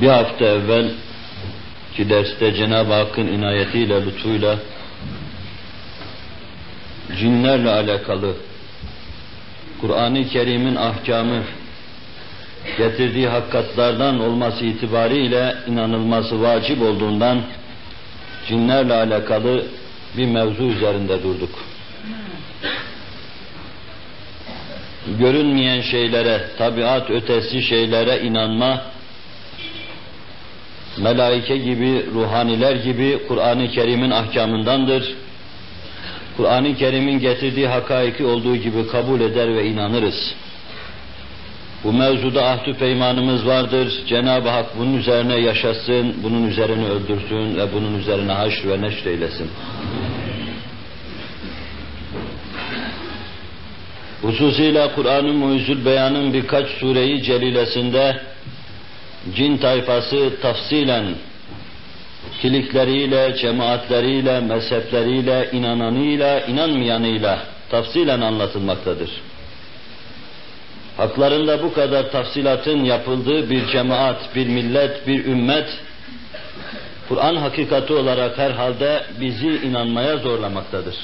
Bir hafta evvel ki derste Cenab-ı Hakk'ın inayetiyle, lütfuyla cinlerle alakalı Kur'an-ı Kerim'in ahkamı getirdiği hakikatlardan olması itibariyle inanılması vacip olduğundan cinlerle alakalı bir mevzu üzerinde durduk. Görünmeyen şeylere, tabiat ötesi şeylere inanma, melaike gibi, ruhaniler gibi Kur'an-ı Kerim'in ahkamındandır. Kur'an-ı Kerim'in getirdiği hakaiki olduğu gibi kabul eder ve inanırız. Bu mevzuda ahdü peymanımız vardır. Cenab-ı Hak bunun üzerine yaşasın, bunun üzerine öldürsün ve bunun üzerine haşr ve neşr eylesin. Hususiyle Kur'an-ı Muizül Beyan'ın birkaç sureyi celilesinde cin tayfası tafsilen kilikleriyle, cemaatleriyle, mezhepleriyle, inananıyla, inanmayanıyla tafsilen anlatılmaktadır. Haklarında bu kadar tafsilatın yapıldığı bir cemaat, bir millet, bir ümmet, Kur'an hakikati olarak herhalde bizi inanmaya zorlamaktadır.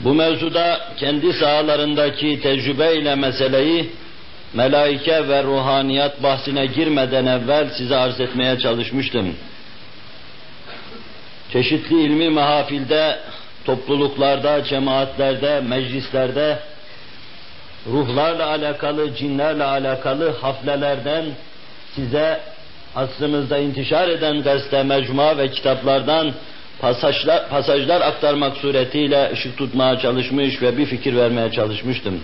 Bu mevzuda kendi sahalarındaki tecrübeyle meseleyi melaike ve ruhaniyat bahsine girmeden evvel size arz etmeye çalışmıştım. Çeşitli ilmi mahafilde, topluluklarda, cemaatlerde, meclislerde ruhlarla alakalı, cinlerle alakalı haflelerden size asrımızda intişar eden gazete, mecmua ve kitaplardan pasajlar, pasajlar aktarmak suretiyle ışık tutmaya çalışmış ve bir fikir vermeye çalışmıştım.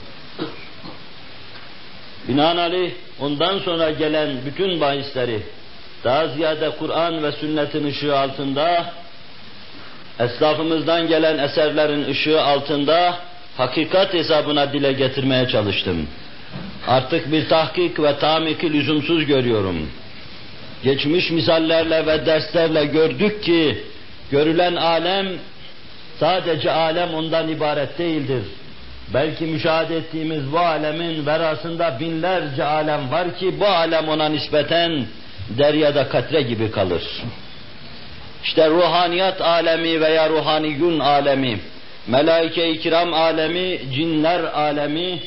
Binaenaleyh ondan sonra gelen bütün bahisleri daha ziyade Kur'an ve sünnetin ışığı altında, eslafımızdan gelen eserlerin ışığı altında hakikat hesabına dile getirmeye çalıştım. Artık bir tahkik ve tamiki lüzumsuz görüyorum. Geçmiş misallerle ve derslerle gördük ki, görülen alem sadece alem ondan ibaret değildir. Belki müşahede ettiğimiz bu alemin verasında binlerce alem var ki bu alem ona nispeten deryada katre gibi kalır. İşte ruhaniyat alemi veya ruhaniyun alemi, melaike-i kiram alemi, cinler alemi,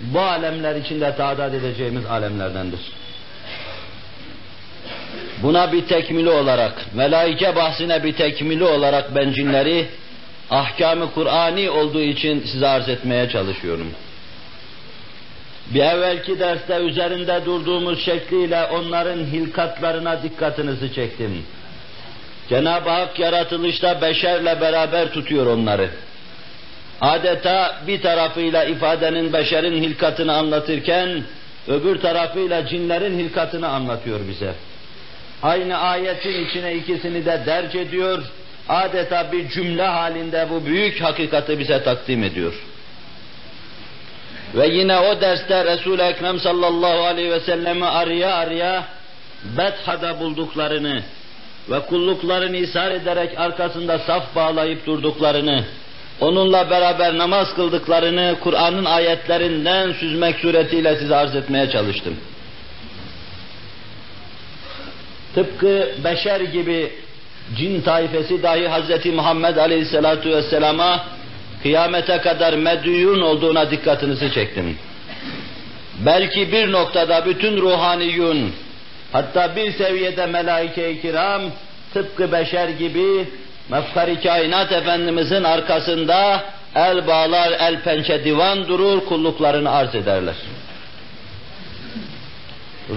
bu alemler içinde tadat edeceğimiz alemlerdendir. Buna bir tekmili olarak, melaike bahsine bir tekmili olarak ben cinleri ahkamı Kur'ani olduğu için size arz etmeye çalışıyorum. Bir evvelki derste üzerinde durduğumuz şekliyle onların hilkatlarına dikkatinizi çektim. Cenab-ı Hak yaratılışta beşerle beraber tutuyor onları. Adeta bir tarafıyla ifadenin beşerin hilkatını anlatırken, öbür tarafıyla cinlerin hilkatını anlatıyor bize. Aynı ayetin içine ikisini de derc ediyor, adeta bir cümle halinde bu büyük hakikati bize takdim ediyor. Ve yine o derste Resul-i Ekrem sallallahu aleyhi ve sellemi araya araya Betha'da bulduklarını ve kulluklarını ishar ederek arkasında saf bağlayıp durduklarını, onunla beraber namaz kıldıklarını Kur'an'ın ayetlerinden süzmek suretiyle size arz etmeye çalıştım. Tıpkı beşer gibi cin taifesi dahi Hz. Muhammed Aleyhisselatu Vesselam'a kıyamete kadar medyun olduğuna dikkatinizi çektim. Belki bir noktada bütün ruhaniyun, hatta bir seviyede melaike-i kiram, tıpkı beşer gibi mefkar-ı kainat Efendimizin arkasında el bağlar, el pençe divan durur, kulluklarını arz ederler.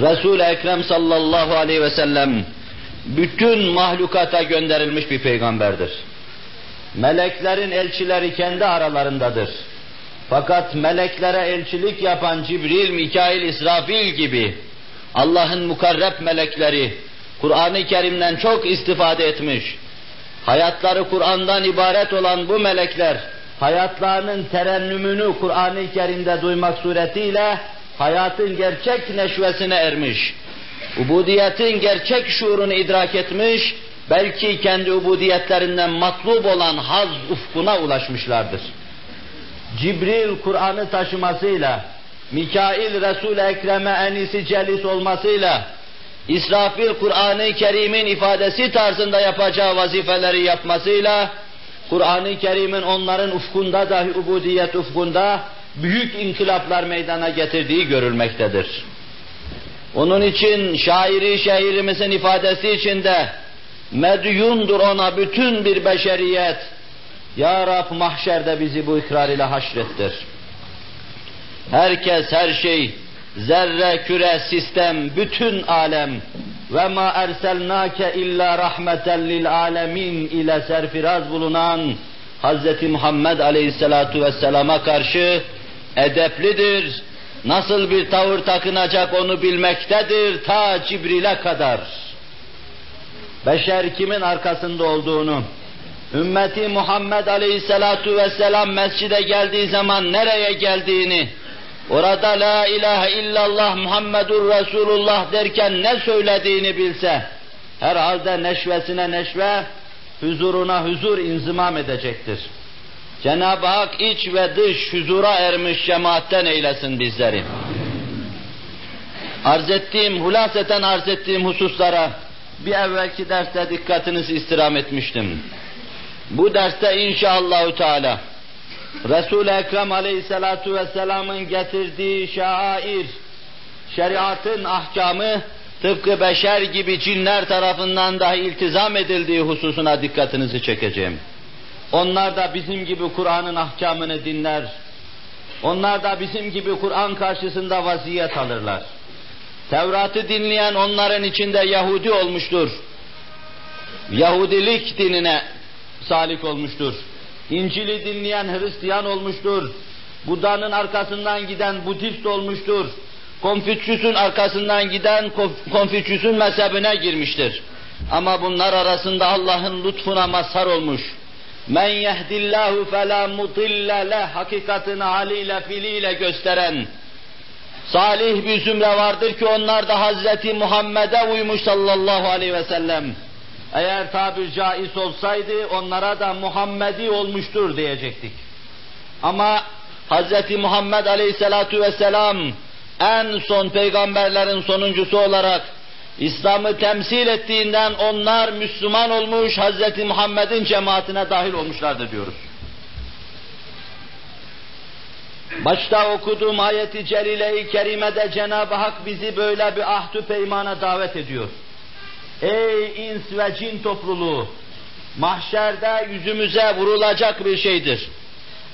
Resul-i Ekrem sallallahu aleyhi ve sellem bütün mahlukata gönderilmiş bir peygamberdir. Meleklerin elçileri kendi aralarındadır. Fakat meleklere elçilik yapan Cibril, Mikail, İsrafil gibi Allah'ın mukarreb melekleri Kur'an-ı Kerim'den çok istifade etmiş. Hayatları Kur'an'dan ibaret olan bu melekler hayatlarının terennümünü Kur'an-ı Kerim'de duymak suretiyle hayatın gerçek neşvesine ermiş ubudiyetin gerçek şuurunu idrak etmiş, belki kendi ubudiyetlerinden matlub olan haz ufkuna ulaşmışlardır. Cibril Kur'an'ı taşımasıyla Mikail Resul-i Ekrem'e enisi celis olmasıyla, İsrafil Kur'an-ı Kerim'in ifadesi tarzında yapacağı vazifeleri yapmasıyla, Kur'an-ı Kerim'in onların ufkunda dahi ubudiyet ufkunda büyük inkılaplar meydana getirdiği görülmektedir. Onun için şairi şehrimizin ifadesi içinde medyundur ona bütün bir beşeriyet. Ya Rab mahşerde bizi bu ikrar ile haşrettir. Herkes, her şey, zerre, küre, sistem, bütün alem ve ma erselnake illa rahmeten lil alemin ile serfiraz bulunan Hz. Muhammed Aleyhisselatu Vesselam'a karşı edeplidir. Nasıl bir tavır takınacak onu bilmektedir ta Cibril'e kadar. Beşer kimin arkasında olduğunu, ümmeti Muhammed Aleyhisselatu Vesselam mescide geldiği zaman nereye geldiğini, orada la ilahe illallah Muhammedur Resulullah derken ne söylediğini bilse, herhalde neşvesine neşve, huzuruna huzur inzimam edecektir. Cenab-ı Hak iç ve dış huzura ermiş cemaatten eylesin bizleri. Arz ettiğim, hulaseten arz ettiğim hususlara bir evvelki derste dikkatinizi istirham etmiştim. Bu derste inşallahü teala Resul-i Ekrem aleyhissalatu vesselamın getirdiği şair, şeriatın ahkamı tıpkı beşer gibi cinler tarafından dahi iltizam edildiği hususuna dikkatinizi çekeceğim. Onlar da bizim gibi Kur'an'ın ahkamını dinler. Onlar da bizim gibi Kur'an karşısında vaziyet alırlar. Tevrat'ı dinleyen onların içinde Yahudi olmuştur. Yahudilik dinine salik olmuştur. İncil'i dinleyen Hristiyan olmuştur. Buda'nın arkasından giden Budist olmuştur. Konfüçyüs'ün arkasından giden Konfüçyüs'ün mezhebine girmiştir. Ama bunlar arasında Allah'ın lütfuna mazhar olmuş. Men yehdillahu fela mudille leh hakikatini haliyle filiyle gösteren salih bir zümre vardır ki onlar da Hazreti Muhammed'e uymuş sallallahu aleyhi ve sellem. Eğer tabir caiz olsaydı onlara da Muhammedi olmuştur diyecektik. Ama Hz. Muhammed Aleyhisselatu Vesselam en son peygamberlerin sonuncusu olarak İslam'ı temsil ettiğinden onlar Müslüman olmuş Hz. Muhammed'in cemaatine dahil olmuşlardır diyoruz. Başta okuduğum ayeti celile-i kerimede Cenab-ı Hak bizi böyle bir ahdü peymana davet ediyor. Ey ins ve cin topluluğu! Mahşerde yüzümüze vurulacak bir şeydir.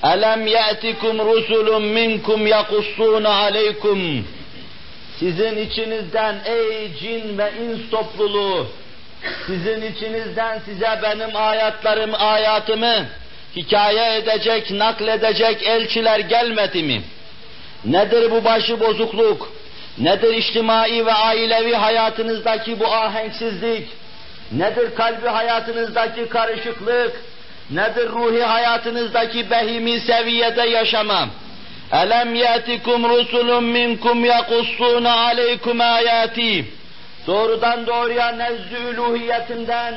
Elem ye'tikum rusulun minkum yakussuna aleykum. Sizin içinizden ey cin ve ins topluluğu, sizin içinizden size benim ayatlarım, ayatımı hikaye edecek, nakledecek elçiler gelmedi mi? Nedir bu başı bozukluk? Nedir içtimai ve ailevi hayatınızdaki bu ahenksizlik? Nedir kalbi hayatınızdaki karışıklık? Nedir ruhi hayatınızdaki behimi seviyede yaşama? Elem yetikum rusulun minkum yakussuna aleykum ayati. Doğrudan doğruya nezdü uluhiyetimden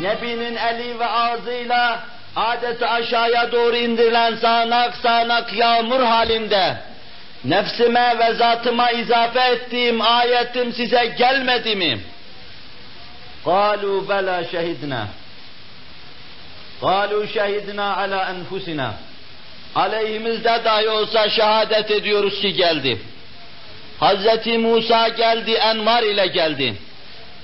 Nebinin eli ve ağzıyla adeta aşağıya doğru indirilen sağanak sağanak yağmur halinde nefsime ve zatıma izafe ettiğim ayetim size gelmedi mi? قَالُوا بَلَا شَهِدْنَا قَالُوا شَهِدْنَا عَلَى أَنْفُسِنَا Aleyhimizde dahi olsa şehadet ediyoruz ki geldi. Hazreti Musa geldi, envar ile geldi.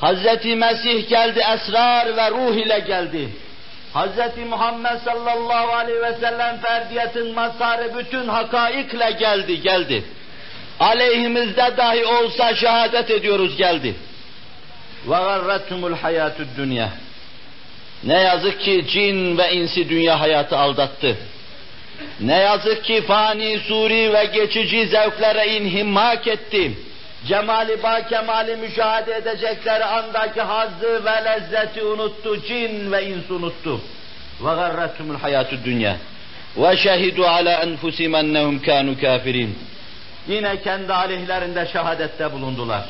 Hazreti Mesih geldi, esrar ve ruh ile geldi. Hz. Muhammed sallallahu aleyhi ve sellem ferdiyetin mazharı bütün hakaikle geldi, geldi. Aleyhimizde dahi olsa şehadet ediyoruz geldi. Ve garrettumul hayatud dünya. Ne yazık ki cin ve insi dünya hayatı aldattı. Ne yazık ki fani, suri ve geçici zevklere inhimmak etti cemali ba kemali müşahede edecekleri andaki hazzı ve lezzeti unuttu, cin ve ins unuttu. Ve garrettumul hayatü dünya. Ve şehidu ala enfusihim ennehum kanu kafirin. Yine kendi aleyhlerinde şehadette bulundular.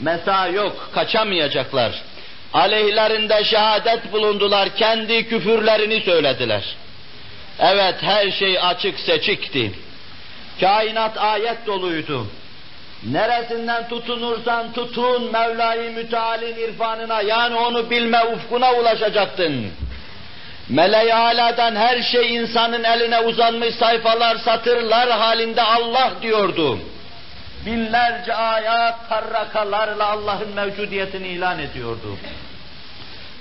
Mesa yok, kaçamayacaklar. Aleyhlerinde şehadet bulundular, kendi küfürlerini söylediler. Evet, her şey açık seçikti. Kainat ayet doluydu. Neresinden tutunursan tutun Mevla-i Müteal'in irfanına yani onu bilme ufkuna ulaşacaktın. Mele-i Ala'dan her şey insanın eline uzanmış sayfalar, satırlar halinde Allah diyordu. Binlerce ayet karrakalarla Allah'ın mevcudiyetini ilan ediyordu.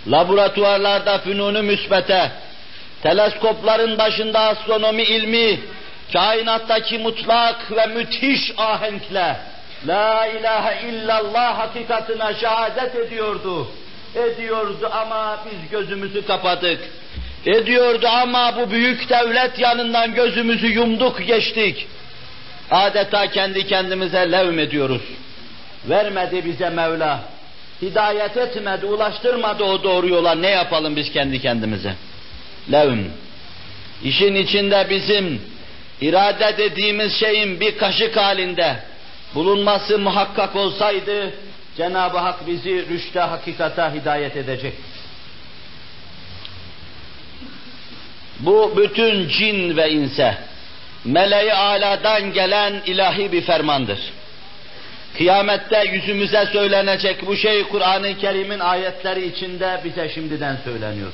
Laboratuvarlarda fünunu müsbete, teleskopların başında astronomi ilmi, kainattaki mutlak ve müthiş ahenkle La ilahe illallah hakikatine şehadet ediyordu. Ediyordu ama biz gözümüzü kapadık. Ediyordu ama bu büyük devlet yanından gözümüzü yumduk geçtik. Adeta kendi kendimize levm ediyoruz. Vermedi bize Mevla. Hidayet etmedi, ulaştırmadı o doğru yola. Ne yapalım biz kendi kendimize? Levm. İşin içinde bizim irade dediğimiz şeyin bir kaşık halinde bulunması muhakkak olsaydı Cenab-ı Hak bizi rüşte, hakikate hidayet edecek. Bu bütün cin ve inse meleği aladan gelen ilahi bir fermandır. Kıyamette yüzümüze söylenecek bu şey Kur'an-ı Kerim'in ayetleri içinde bize şimdiden söyleniyor.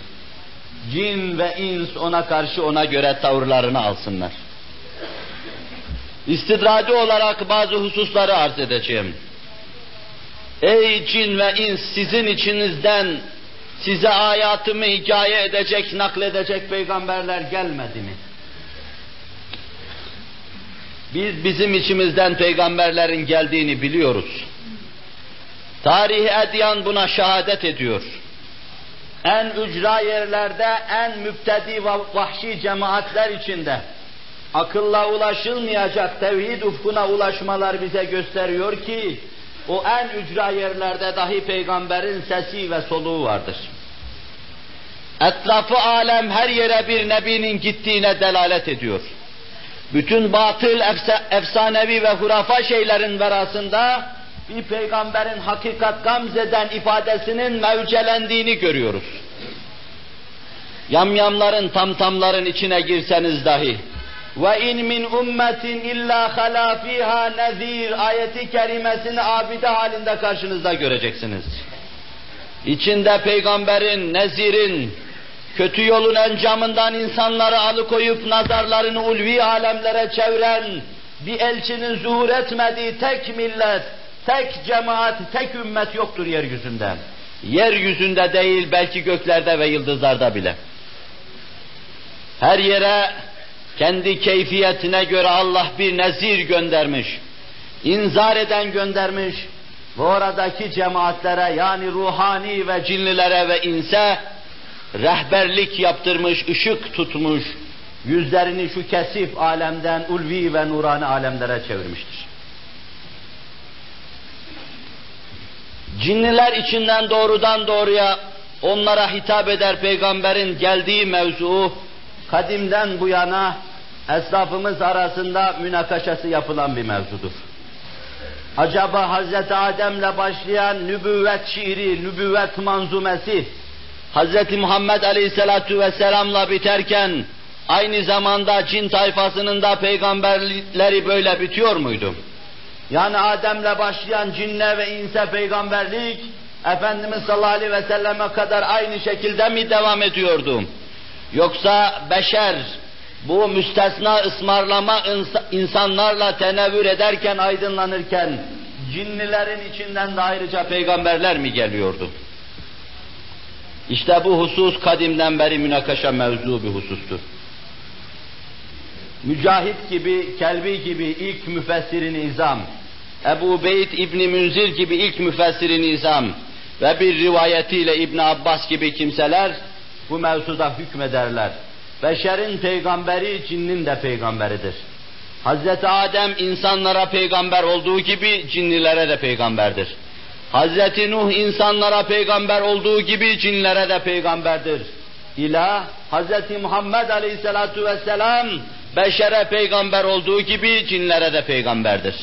Cin ve ins ona karşı ona göre tavırlarını alsınlar. İstidradi olarak bazı hususları arz edeceğim. Ey cin ve ins sizin içinizden size hayatımı hikaye edecek, nakledecek peygamberler gelmedi mi? Biz bizim içimizden peygamberlerin geldiğini biliyoruz. Tarih edyan buna şehadet ediyor. En ücra yerlerde, en müptedi ve vahşi cemaatler içinde akılla ulaşılmayacak tevhid ufkuna ulaşmalar bize gösteriyor ki o en ücra yerlerde dahi peygamberin sesi ve soluğu vardır. Etrafı alem her yere bir nebinin gittiğine delalet ediyor. Bütün batıl, efsanevi ve hurafa şeylerin verasında bir peygamberin hakikat gamzeden ifadesinin mevcelendiğini görüyoruz. Yamyamların, tamtamların içine girseniz dahi, ve in min ummetin illa hala fiha nezir ayeti kerimesini abide halinde karşınızda göreceksiniz. İçinde peygamberin, nezirin, kötü yolun encamından insanları alıkoyup nazarlarını ulvi alemlere çeviren bir elçinin zuhur etmediği tek millet, tek cemaat, tek ümmet yoktur yeryüzünde. Yeryüzünde değil belki göklerde ve yıldızlarda bile. Her yere kendi keyfiyetine göre Allah bir nezir göndermiş. inzar eden göndermiş. Ve oradaki cemaatlere yani ruhani ve cinlilere ve inse rehberlik yaptırmış, ışık tutmuş, yüzlerini şu kesif alemden ulvi ve nurani alemlere çevirmiştir. Cinniler içinden doğrudan doğruya onlara hitap eder peygamberin geldiği mevzu kadimden bu yana esnafımız arasında münakaşası yapılan bir mevzudur. Acaba Hz. Adem'le başlayan nübüvvet şiiri, nübüvvet manzumesi, Hz. Muhammed Aleyhisselatü Vesselam'la biterken, aynı zamanda cin tayfasının da peygamberleri böyle bitiyor muydu? Yani Adem'le başlayan cinne ve inse peygamberlik, Efendimiz sallallahu aleyhi ve selleme kadar aynı şekilde mi devam ediyordu? Yoksa beşer, bu müstesna ısmarlama insanlarla tenevvür ederken, aydınlanırken, cinnilerin içinden de ayrıca peygamberler mi geliyordu? İşte bu husus kadimden beri münakaşa mevzu bir husustur. Mücahit gibi, Kelbi gibi ilk müfessirin izam, Ebu Beyd İbni Münzir gibi ilk müfessirin izam ve bir rivayetiyle İbn Abbas gibi kimseler bu mevzuda hükmederler. Beşerin peygamberi cinnin de peygamberidir. Hazreti Adem insanlara peygamber olduğu gibi cinnilere de peygamberdir. Hazreti Nuh insanlara peygamber olduğu gibi cinlere de peygamberdir. İlah Hazreti Muhammed Aleyhisselatu Vesselam beşere peygamber olduğu gibi cinlere de peygamberdir.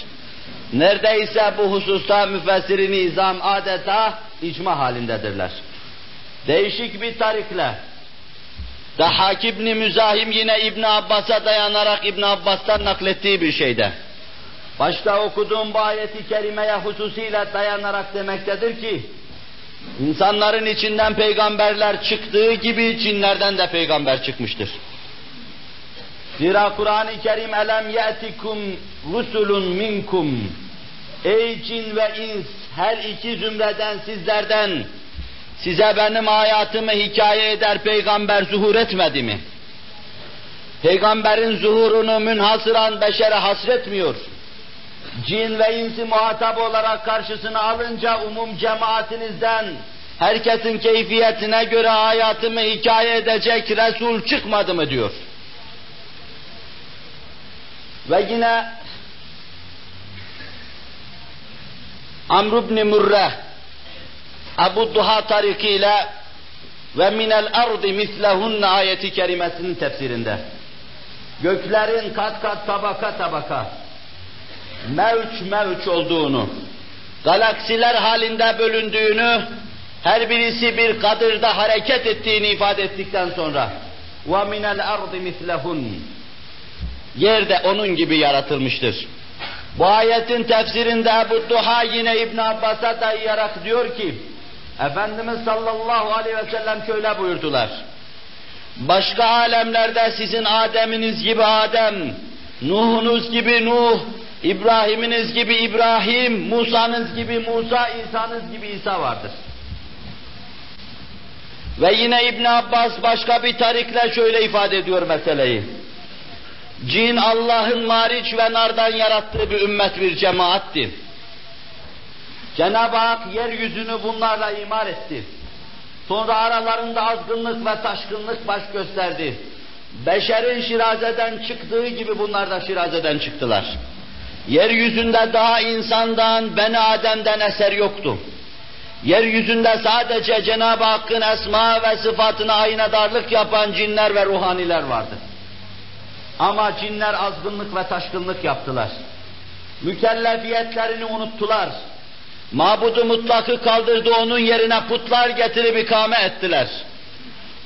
Neredeyse bu hususta müfessirin izam adeta icma halindedirler. Değişik bir tarikle Dahhak İbni Müzahim yine İbn Abbas'a dayanarak İbn Abbas'tan naklettiği bir şeyde. Başta okuduğum bu ayeti kerimeye hususiyle dayanarak demektedir ki, insanların içinden peygamberler çıktığı gibi cinlerden de peygamber çıkmıştır. Zira Kur'an-ı Kerim elem yetikum rusulun minkum Ey cin ve ins her iki zümreden sizlerden size benim hayatımı hikaye eder peygamber zuhur etmedi mi? Peygamberin zuhurunu münhasıran beşere hasretmiyor. Cin ve insi muhatap olarak karşısına alınca umum cemaatinizden herkesin keyfiyetine göre hayatımı hikaye edecek Resul çıkmadı mı diyor. Ve yine Amr ibn Murre Abu Duha tarikiyle ve minel ardi mislehunne ayeti kerimesinin tefsirinde. Göklerin kat kat tabaka tabaka mevç mevç olduğunu galaksiler halinde bölündüğünü her birisi bir kadırda hareket ettiğini ifade ettikten sonra ve minel ardi mislehun yer de onun gibi yaratılmıştır. Bu ayetin tefsirinde Ebu Duha yine İbn Abbas'a dayayarak diyor ki, Efendimiz sallallahu aleyhi ve sellem şöyle buyurdular. Başka alemlerde sizin Adem'iniz gibi Adem, Nuh'unuz gibi Nuh, İbrahim'iniz gibi İbrahim, Musa'nız gibi Musa, İsa'nız gibi İsa vardır. Ve yine İbn Abbas başka bir tarikle şöyle ifade ediyor meseleyi. Cin Allah'ın mariç ve nardan yarattığı bir ümmet bir cemaatti. Cenab-ı Hak yeryüzünü bunlarla imar etti. Sonra aralarında azgınlık ve taşkınlık baş gösterdi. Beşerin şirazeden çıktığı gibi bunlar da şirazeden çıktılar. Yeryüzünde daha insandan, Beni Adem'den eser yoktu. Yeryüzünde sadece Cenab-ı Hakk'ın esma ve sıfatına aynadarlık yapan cinler ve ruhaniler vardı. Ama cinler azgınlık ve taşkınlık yaptılar. Mükellefiyetlerini unuttular. Mabudu mutlakı kaldırdı onun yerine putlar getirip ikame ettiler.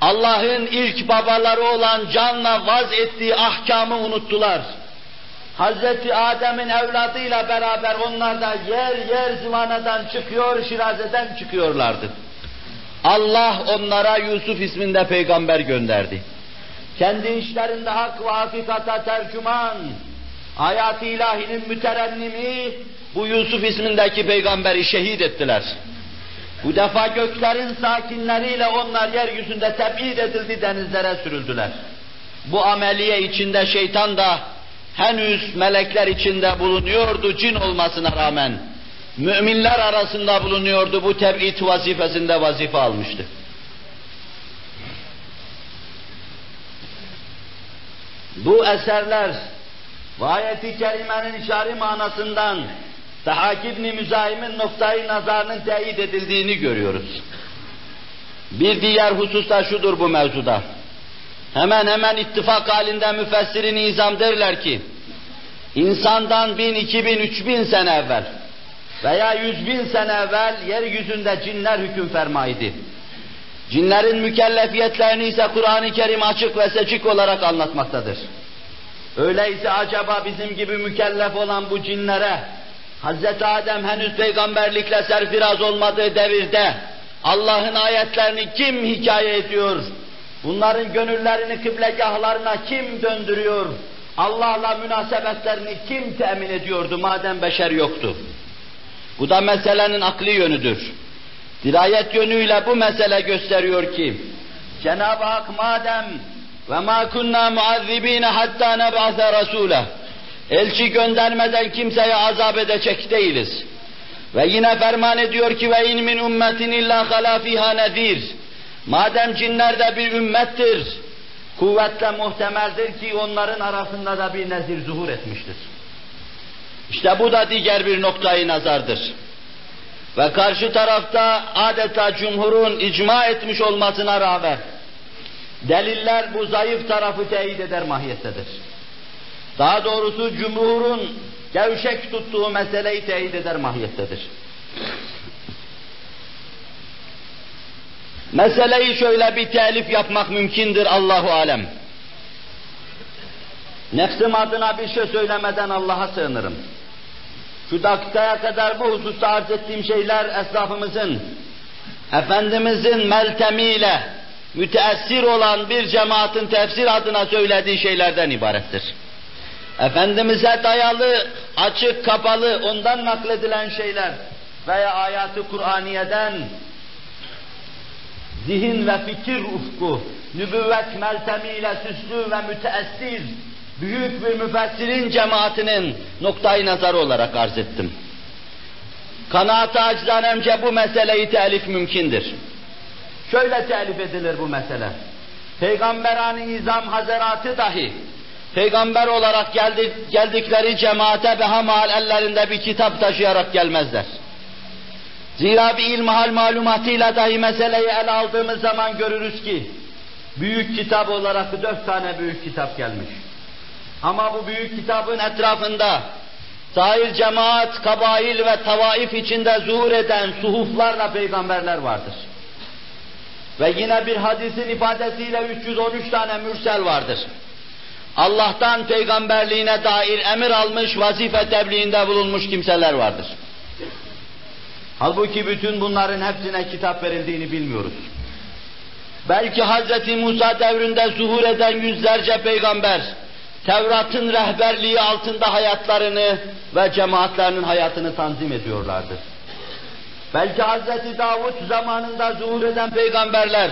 Allah'ın ilk babaları olan canla vaz ettiği ahkamı unuttular. Hazreti Adem'in evladıyla beraber onlar da yer yer zıvanadan çıkıyor, şirazeden çıkıyorlardı. Allah onlara Yusuf isminde peygamber gönderdi. Kendi işlerinde hak ve hakikata tercüman, hayat-ı ilahinin müterennimi bu Yusuf ismindeki peygamberi şehit ettiler. Bu defa göklerin sakinleriyle onlar yeryüzünde tebid edildi, denizlere sürüldüler. Bu ameliye içinde şeytan da henüz melekler içinde bulunuyordu cin olmasına rağmen. Müminler arasında bulunuyordu, bu teb'id vazifesinde vazife almıştı. Bu eserler ayet-i kerimenin işari manasından Tahak İbni Müzahim'in noktayı nazarının teyit edildiğini görüyoruz. Bir diğer husus da şudur bu mevzuda. Hemen hemen ittifak halinde müfessirin izam derler ki, insandan bin, iki bin, üç bin sene evvel veya yüz bin sene evvel yeryüzünde cinler hüküm fermaydı. Cinlerin mükellefiyetlerini ise Kur'an-ı Kerim açık ve seçik olarak anlatmaktadır. Öyleyse acaba bizim gibi mükellef olan bu cinlere Hz. Adem henüz peygamberlikle serfiraz olmadığı devirde Allah'ın ayetlerini kim hikaye ediyor? Bunların gönüllerini kıblegahlarına kim döndürüyor? Allah'la münasebetlerini kim temin ediyordu madem beşer yoktu? Bu da meselenin akli yönüdür. Dirayet yönüyle bu mesele gösteriyor ki Cenab-ı Hak madem ve ma kunna muazzibine hatta neb'ase rasule elçi göndermeden kimseye azap edecek değiliz. Ve yine ferman ediyor ki ve in min ummetin illa hala fiha nezir. Madem cinler de bir ümmettir, kuvvetle muhtemeldir ki onların arasında da bir nezir zuhur etmiştir. İşte bu da diğer bir noktayı nazardır. Ve karşı tarafta adeta cumhurun icma etmiş olmasına rağmen deliller bu zayıf tarafı teyit eder mahiyettedir. Daha doğrusu cumhurun gevşek tuttuğu meseleyi teyit eder mahiyettedir. Meseleyi şöyle bir telif yapmak mümkündür Allahu alem. Nefsim adına bir şey söylemeden Allah'a sığınırım. Şu dakikaya kadar bu hususta arz ettiğim şeyler esnafımızın, Efendimizin meltemiyle müteessir olan bir cemaatin tefsir adına söylediği şeylerden ibarettir. Efendimiz'e dayalı, açık, kapalı, ondan nakledilen şeyler veya ayatı Kur'aniye'den zihin ve fikir ufku, nübüvvet meltemiyle süslü ve müteessir, büyük bir müfessirin cemaatinin noktayı nazarı olarak arz ettim. Kanaat-ı aczanemce bu meseleyi telif mümkündür. Şöyle telif edilir bu mesele. Peygamberani nizam hazaratı dahi peygamber olarak geldi, geldikleri cemaate behamal ellerinde bir kitap taşıyarak gelmezler. Zira bir ilmihal malumatıyla dahi meseleyi ele aldığımız zaman görürüz ki büyük kitap olarak dört tane büyük kitap gelmiş. Ama bu büyük kitabın etrafında sahil cemaat, kabail ve tavaif içinde zuhur eden suhuflarla peygamberler vardır. Ve yine bir hadisin ifadesiyle 313 tane mürsel vardır. Allah'tan peygamberliğine dair emir almış, vazife tebliğinde bulunmuş kimseler vardır. Halbuki bütün bunların hepsine kitap verildiğini bilmiyoruz. Belki Hz. Musa devrinde zuhur eden yüzlerce peygamber, Tevrat'ın rehberliği altında hayatlarını ve cemaatlerinin hayatını tanzim ediyorlardı. Belki Hz. Davud zamanında zuhur eden peygamberler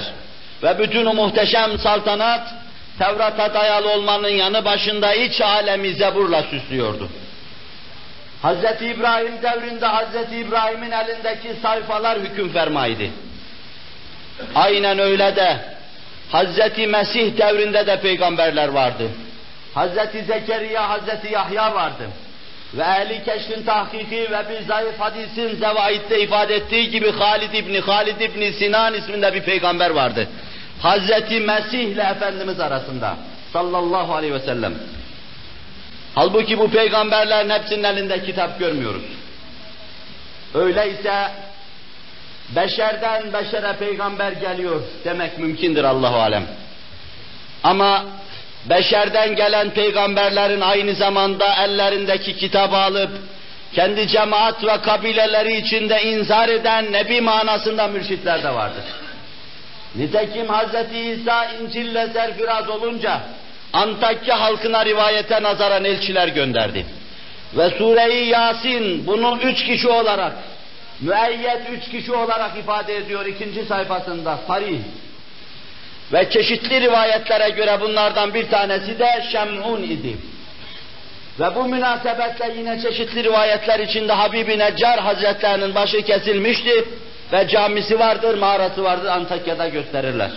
ve bütün o muhteşem saltanat, Tevrat'a dayalı olmanın yanı başında iç alemi zeburla süslüyordu. Hz. İbrahim devrinde Hz. İbrahim'in elindeki sayfalar hüküm fermaydı. Aynen öyle de Hz. Mesih devrinde de peygamberler vardı. Hz. Zekeriya, Hz. Yahya vardı. Ve ehli keşfin tahkiki ve bir zayıf hadisin zevaitte ifade ettiği gibi Halid İbni Halid İbni Sinan isminde bir peygamber vardı. Hz. Mesih ile Efendimiz arasında sallallahu aleyhi ve sellem. Halbuki bu peygamberlerin hepsinin elinde kitap görmüyoruz. Öyleyse beşerden beşere peygamber geliyor demek mümkündür Allahu alem. Ama beşerden gelen peygamberlerin aynı zamanda ellerindeki kitabı alıp kendi cemaat ve kabileleri içinde inzar eden nebi manasında mürşitler de vardır. Nitekim Hz. İsa İncil'le serfiraz olunca Antakya halkına rivayete nazaran elçiler gönderdi. Ve Sure-i Yasin bunu üç kişi olarak, müeyyet üç kişi olarak ifade ediyor ikinci sayfasında sarih. Ve çeşitli rivayetlere göre bunlardan bir tanesi de Şem'un idi. Ve bu münasebetle yine çeşitli rivayetler içinde Habib-i Neccar Hazretlerinin başı kesilmişti ve camisi vardır, mağarası vardır Antakya'da gösterirler.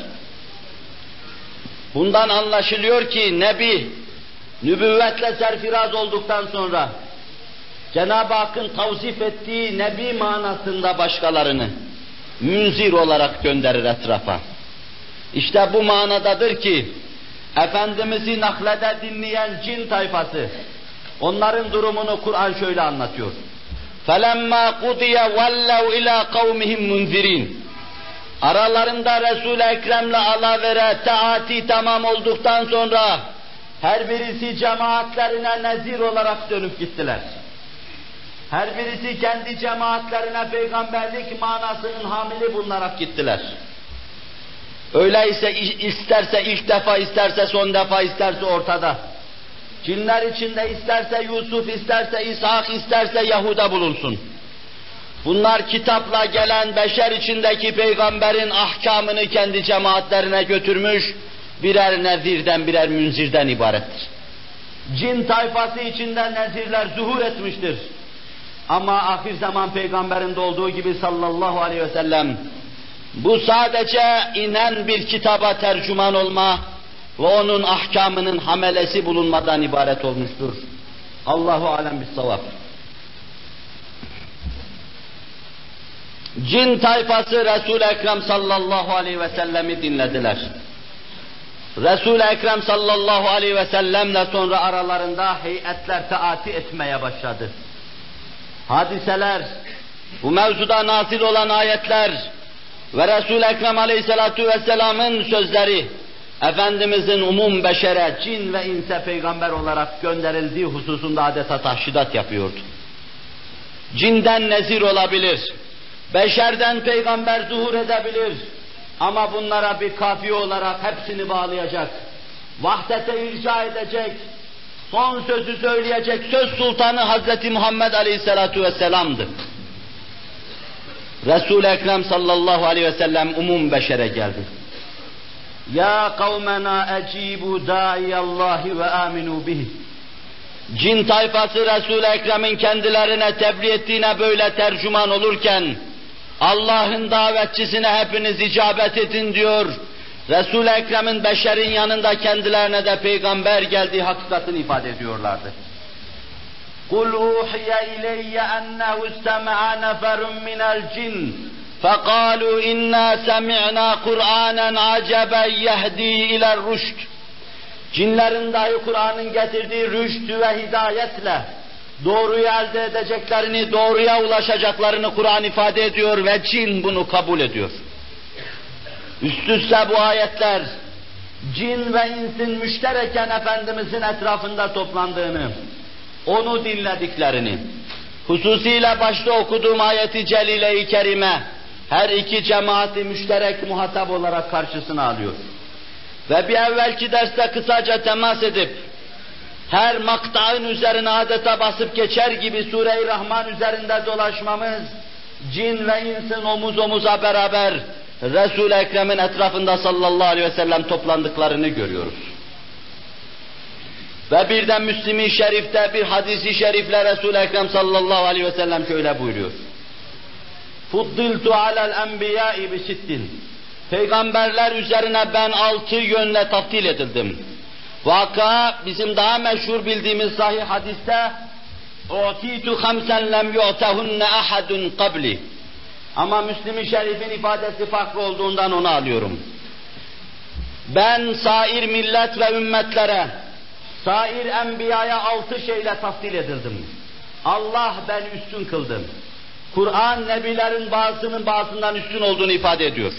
Bundan anlaşılıyor ki Nebi nübüvvetle serfiraz olduktan sonra Cenab-ı Hakk'ın tavsif ettiği Nebi manasında başkalarını münzir olarak gönderir etrafa. İşte bu manadadır ki Efendimiz'i naklede dinleyen cin tayfası onların durumunu Kur'an şöyle anlatıyor. فَلَمَّا قُضِيَ وَلَّوْا اِلَى قَوْمِهِمْ مُنْذِرِينَ Aralarında Resul-i Ekrem'le alavere taati tamam olduktan sonra her birisi cemaatlerine nezir olarak dönüp gittiler. Her birisi kendi cemaatlerine peygamberlik manasının hamili bulunarak gittiler. Öyleyse isterse ilk defa, isterse son defa, isterse ortada. Cinler içinde isterse Yusuf, isterse İshak, isterse Yahuda bulunsun. Bunlar kitapla gelen beşer içindeki peygamberin ahkamını kendi cemaatlerine götürmüş, birer nezirden birer münzirden ibarettir. Cin tayfası içinde nezirler zuhur etmiştir. Ama ahir zaman peygamberinde olduğu gibi sallallahu aleyhi ve sellem bu sadece inen bir kitaba tercüman olma ve onun ahkamının hamelesi bulunmadan ibaret olmuştur. Allahu alem bis savab. Cin tayfası Resul-i Ekrem sallallahu aleyhi ve sellemi dinlediler. Resul-i Ekrem sallallahu aleyhi ve sellemle sonra aralarında heyetler taati etmeye başladı. Hadiseler, bu mevzuda nazil olan ayetler, ve Resul-i Ekrem Aleyhisselatu Vesselam'ın sözleri, Efendimizin umum beşere, cin ve inse peygamber olarak gönderildiği hususunda adeta tahşidat yapıyordu. Cinden nezir olabilir, beşerden peygamber zuhur edebilir ama bunlara bir kafiye olarak hepsini bağlayacak, vahdete irca edecek, son sözü söyleyecek söz sultanı Hazreti Muhammed Aleyhisselatu Vesselam'dı. Resul-i Ekrem sallallahu aleyhi ve sellem umum beşere geldi. Ya kavmena ecibu da'iyallahi ve aminu bih. Cin tayfası Resul-i Ekrem'in kendilerine tebliğ ettiğine böyle tercüman olurken, Allah'ın davetçisine hepiniz icabet edin diyor. Resul-i Ekrem'in beşerin yanında kendilerine de peygamber geldiği hakikatini ifade ediyorlardı. قُلْ اُوحِيَ اِلَيَّ اَنَّهُ اسْتَمَعَ نَفَرٌ مِنَ الْجِنِّ فَقَالُوا اِنَّا سَمِعْنَا قُرْآنًا عَجَبًا يَهْدِي اِلَى الرُّشْدِ Cinlerin dahi Kur'an'ın getirdiği rüşt ve hidayetle doğruyu elde edeceklerini, doğruya ulaşacaklarını Kur'an ifade ediyor ve cin bunu kabul ediyor. Üst üste bu ayetler, cin ve insin müştereken Efendimizin etrafında toplandığını, onu dinlediklerini, hususiyle başta okuduğum ayeti celile-i kerime, her iki cemaati müşterek muhatap olarak karşısına alıyor. Ve bir evvelki derste kısaca temas edip, her maktağın üzerine adeta basıp geçer gibi Sure-i Rahman üzerinde dolaşmamız, cin ve insin omuz omuza beraber Resul-i Ekrem'in etrafında sallallahu aleyhi ve sellem toplandıklarını görüyoruz. Ve birden Müslim-i Şerif'te bir hadisi şerifle Resul-i Ekrem sallallahu aleyhi ve sellem şöyle buyuruyor. Fuddiltu alel enbiyai bisittin. Peygamberler üzerine ben altı yönle taftil edildim. Vaka bizim daha meşhur bildiğimiz sahih hadiste اُعْتِيتُ خَمْسًا لَمْ يُعْتَهُنَّ اَحَدٌ قَبْلِ Ama Müslim-i Şerif'in ifadesi farklı olduğundan onu alıyorum. Ben sair millet ve ümmetlere, sair enbiyaya altı şeyle taftil edildim. Allah ben üstün kıldım. Kur'an nebilerin bazısının bazısından üstün olduğunu ifade ediyor.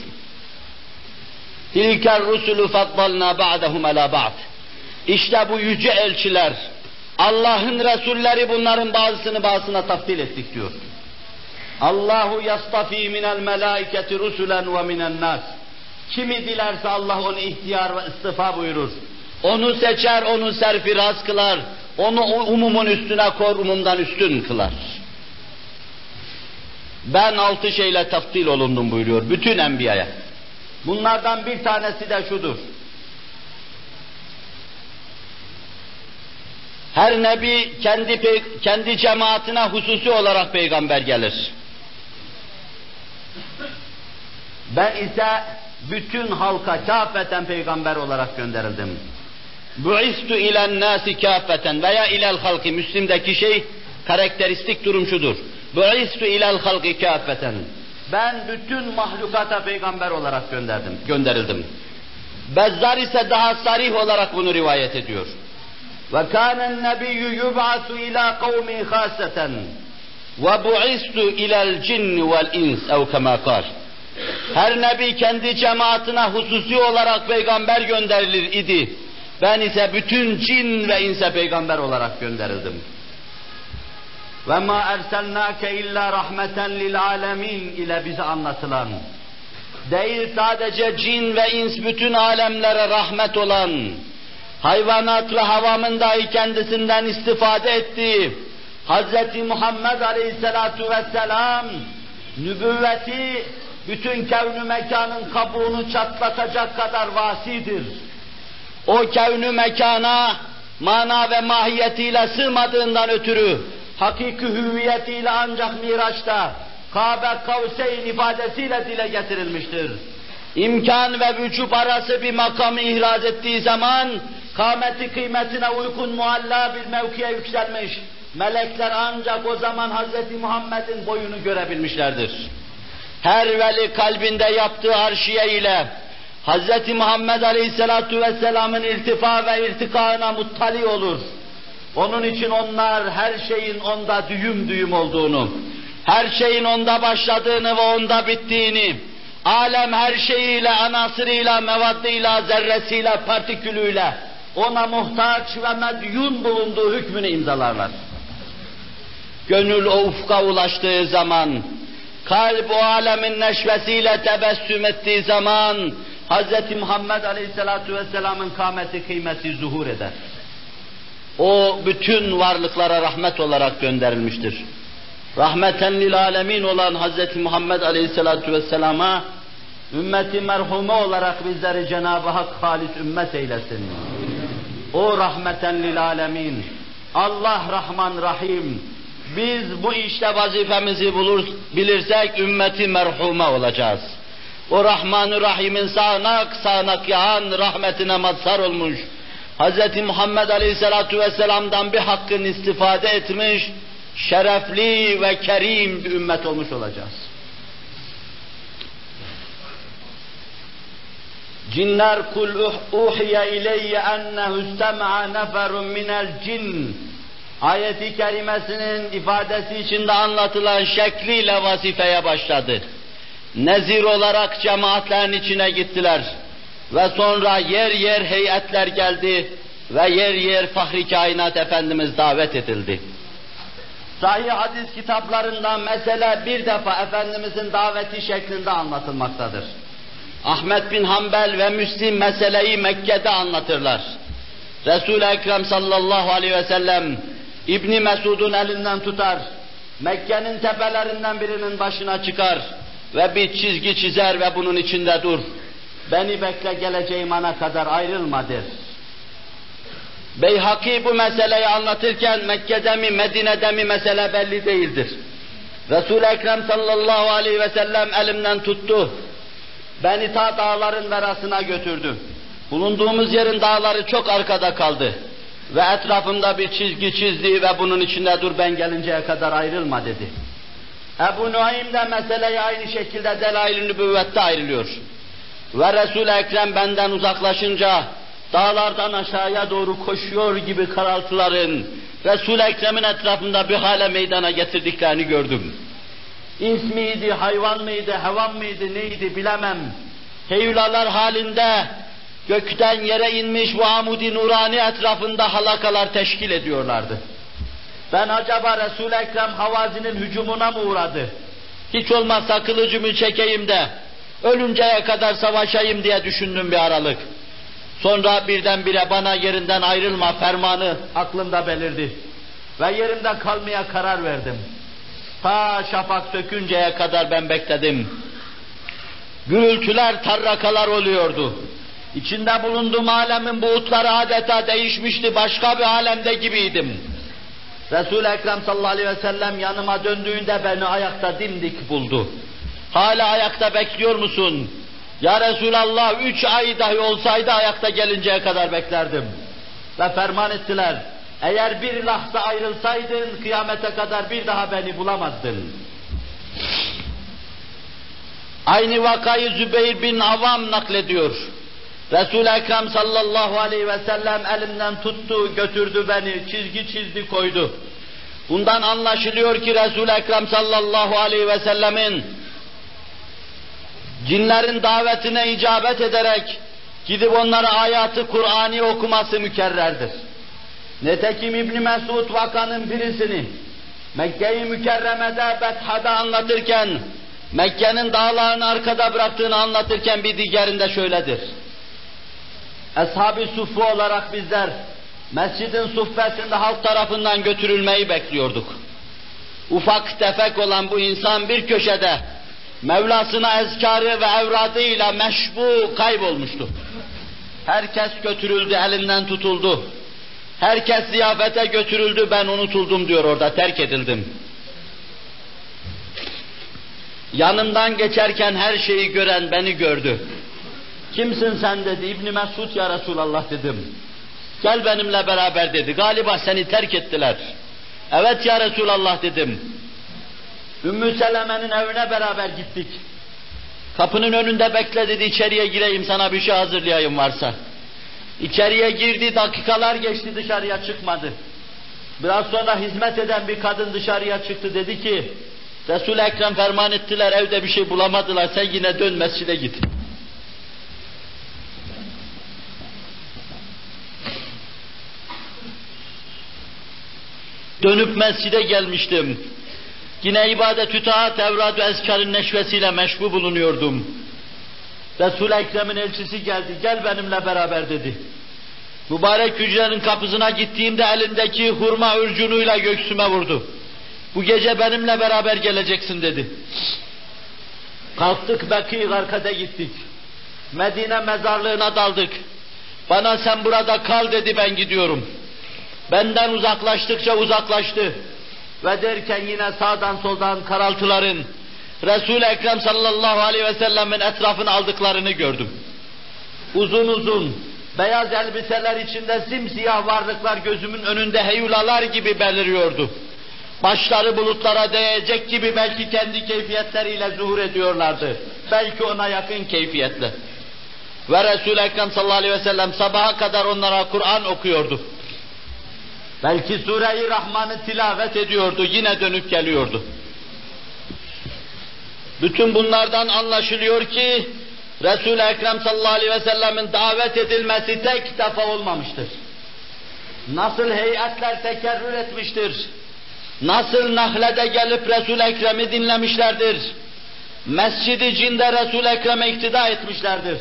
Tilker rusulu faddalna ba'dahum ala ba'd. İşte bu yüce elçiler, Allah'ın Resulleri bunların bazısını bazısına taftil ettik diyor. Allahu yastafi minel melaiketi rusulen ve minen nas. Kimi dilerse Allah onu ihtiyar ve istifa buyurur. Onu seçer, onu serfiraz kılar. Onu umumun üstüne kor, umumdan üstün kılar. Ben altı şeyle taftil olundum buyuruyor bütün enbiyaya. Bunlardan bir tanesi de şudur. Her nebi kendi kendi cemaatine hususi olarak peygamber gelir. Ben ise bütün halka kâfeten peygamber olarak gönderildim. Bu'istu ilen nasi kâfeten veya ilel halki Müslim'deki şey karakteristik durum şudur. Bu'istu ilel halki kâfeten. Ben bütün mahlukata peygamber olarak gönderdim, gönderildim. Bezzar ise daha sarih olarak bunu rivayet ediyor. Ve kânen nebiyyü yub'asu ilâ kavmi khâseten ve bu'istu ilel cinni vel ins ev kemâ kâl. Her nebi kendi cemaatine hususi olarak peygamber gönderilir idi. Ben ise bütün cin ve inse peygamber olarak gönderildim. Ve ma erselnake illa rahmeten lil alemin ile bize anlatılan değil sadece cin ve ins bütün alemlere rahmet olan hayvanat ve havamın dahi kendisinden istifade ettiği Hz. Muhammed Aleyhisselatu Vesselam nübüvveti bütün kevnü mekanın kabuğunu çatlatacak kadar vasidir. O kevnü mekana mana ve mahiyetiyle sığmadığından ötürü hakiki hüviyetiyle ancak Miraç'ta Kabe Kavseyn ifadesiyle dile getirilmiştir. İmkan ve vücub arası bir makamı ihraz ettiği zaman kâmeti kıymetine uygun mualla bir mevkiye yükselmiş. Melekler ancak o zaman Hz. Muhammed'in boyunu görebilmişlerdir. Her veli kalbinde yaptığı arşiye ile Hz. Muhammed Aleyhisselatu Vesselam'ın irtifa ve irtikaına muttali olur. Onun için onlar her şeyin onda düğüm düğüm olduğunu, her şeyin onda başladığını ve onda bittiğini, alem her şeyiyle, anasırıyla, mevaddıyla, zerresiyle, partikülüyle ona muhtaç ve medyun bulunduğu hükmünü imzalarlar. Gönül o ufka ulaştığı zaman, kalp o alemin neşvesiyle tebessüm ettiği zaman, Hz. Muhammed Aleyhisselatü Vesselam'ın kâmeti kıymeti zuhur eder. O bütün varlıklara rahmet olarak gönderilmiştir. Rahmeten lil alemin olan Hz. Muhammed Aleyhisselatü Vesselam'a ümmeti merhume olarak bizleri Cenab-ı Hak halis ümmet eylesin. O rahmeten lil alemin. Allah Rahman Rahim. Biz bu işte vazifemizi bulur, bilirsek ümmeti merhume olacağız. O Rahman-ı Rahim'in sağanak sağanak yağan rahmetine mazhar olmuş. Hz. Muhammed Aleyhisselatü Vesselam'dan bir hakkın istifade etmiş, şerefli ve kerim bir ümmet olmuş olacağız. Cinler kul uhiye ileyye ennehu istema'a neferun minel cin. Ayeti kerimesinin ifadesi içinde anlatılan şekliyle vazifeye başladı. Nezir olarak cemaatlerin içine gittiler. Ve sonra yer yer heyetler geldi ve yer yer Fahri Kainat Efendimiz davet edildi. Sahih hadis kitaplarında mesele bir defa Efendimizin daveti şeklinde anlatılmaktadır. Ahmet bin Hanbel ve Müslim meseleyi Mekke'de anlatırlar. Resul-i Ekrem sallallahu aleyhi ve sellem İbni Mesud'un elinden tutar, Mekke'nin tepelerinden birinin başına çıkar ve bir çizgi çizer ve bunun içinde dur. Beni bekle geleceğim ana kadar ayrılma der. Beyhaki bu meseleyi anlatırken Mekke'de mi Medine'de mi mesele belli değildir. Resul-i Ekrem sallallahu aleyhi ve sellem elimden tuttu. Beni ta dağların verasına götürdü. Bulunduğumuz yerin dağları çok arkada kaldı. Ve etrafımda bir çizgi çizdi ve bunun içinde dur ben gelinceye kadar ayrılma dedi. Ebu Nuaym de meseleyi aynı şekilde delail-i nübüvvette ayrılıyor. Ve Resul-i Ekrem benden uzaklaşınca dağlardan aşağıya doğru koşuyor gibi karaltıların Resul-i Ekrem'in etrafında bir hale meydana getirdiklerini gördüm. İns miydi, hayvan mıydı, hevan mıydı, neydi bilemem. Heyulalar halinde gökten yere inmiş bu amudi nurani etrafında halakalar teşkil ediyorlardı. Ben acaba Resul-i Ekrem Havazi'nin hücumuna mı uğradı? Hiç olmazsa kılıcımı çekeyim de ölünceye kadar savaşayım diye düşündüm bir aralık. Sonra birdenbire bana yerinden ayrılma fermanı aklımda belirdi. Ve yerimde kalmaya karar verdim. Ta şafak sökünceye kadar ben bekledim. Gürültüler, tarrakalar oluyordu. İçinde bulunduğum alemin buğutları adeta değişmişti, başka bir alemde gibiydim. Resul-i Ekrem sallallahu aleyhi ve sellem yanıma döndüğünde beni ayakta dimdik buldu. Hala ayakta bekliyor musun? Ya Resulallah üç ay dahi olsaydı ayakta gelinceye kadar beklerdim. Ve ferman ettiler. Eğer bir lahza ayrılsaydın kıyamete kadar bir daha beni bulamazdın. Aynı vakayı Zübeyir bin Avam naklediyor. Resul-i Ekrem sallallahu aleyhi ve sellem elimden tuttu, götürdü beni, çizgi çizdi koydu. Bundan anlaşılıyor ki Resul-i Ekrem sallallahu aleyhi ve sellemin cinlerin davetine icabet ederek gidip onlara ayatı Kur'an'ı okuması mükerrerdir. Netekim İbn Mesud vakanın birisini Mekke-i Mükerreme'de Betha'da anlatırken Mekke'nin dağlarını arkada bıraktığını anlatırken bir diğerinde şöyledir. Ashab-ı Suffu olarak bizler mescidin suffesinde halk tarafından götürülmeyi bekliyorduk. Ufak tefek olan bu insan bir köşede Mevlasına ezkarı ve evradıyla meşbu kaybolmuştu. Herkes götürüldü, elinden tutuldu. Herkes ziyafete götürüldü, ben unutuldum diyor orada, terk edildim. Yanımdan geçerken her şeyi gören beni gördü. Kimsin sen dedi, İbni Mesud ya Resulallah dedim. Gel benimle beraber dedi, galiba seni terk ettiler. Evet ya Resulallah dedim. Ümmü Seleme'nin evine beraber gittik. Kapının önünde bekle dedi, içeriye gireyim sana bir şey hazırlayayım varsa. İçeriye girdi, dakikalar geçti dışarıya çıkmadı. Biraz sonra hizmet eden bir kadın dışarıya çıktı dedi ki, Resul-i Ekrem ferman ettiler, evde bir şey bulamadılar, sen yine dön mescide git. Dönüp mescide gelmiştim. Yine ibadet-ü taat, evrad ve ezkarın neşvesiyle meşgul bulunuyordum. Resul-i Ekrem'in elçisi geldi, gel benimle beraber dedi. Mübarek hücrenin kapısına gittiğimde elindeki hurma ürcunuyla göğsüme vurdu. Bu gece benimle beraber geleceksin dedi. Kalktık Bekir arkada gittik. Medine mezarlığına daldık. Bana sen burada kal dedi ben gidiyorum. Benden uzaklaştıkça uzaklaştı. Ve derken yine sağdan soldan karaltıların Resul-i Ekrem sallallahu aleyhi ve sellemin etrafını aldıklarını gördüm. Uzun uzun, beyaz elbiseler içinde simsiyah varlıklar gözümün önünde heyulalar gibi beliriyordu. Başları bulutlara değecek gibi belki kendi keyfiyetleriyle zuhur ediyorlardı. Belki ona yakın keyfiyetle. Ve Resul-i Ekrem sallallahu aleyhi ve sellem sabaha kadar onlara Kur'an okuyordu. Belki Sure-i Rahman'ı tilavet ediyordu, yine dönüp geliyordu. Bütün bunlardan anlaşılıyor ki Resul-i Ekrem sallallahu aleyhi ve sellemin davet edilmesi tek defa olmamıştır. Nasıl heyetler tekerrür etmiştir. Nasıl Nahle'de gelip Resul-i Ekrem'i dinlemişlerdir. Mescid-i Cin'de Resul-i Ekrem'e iktida etmişlerdir.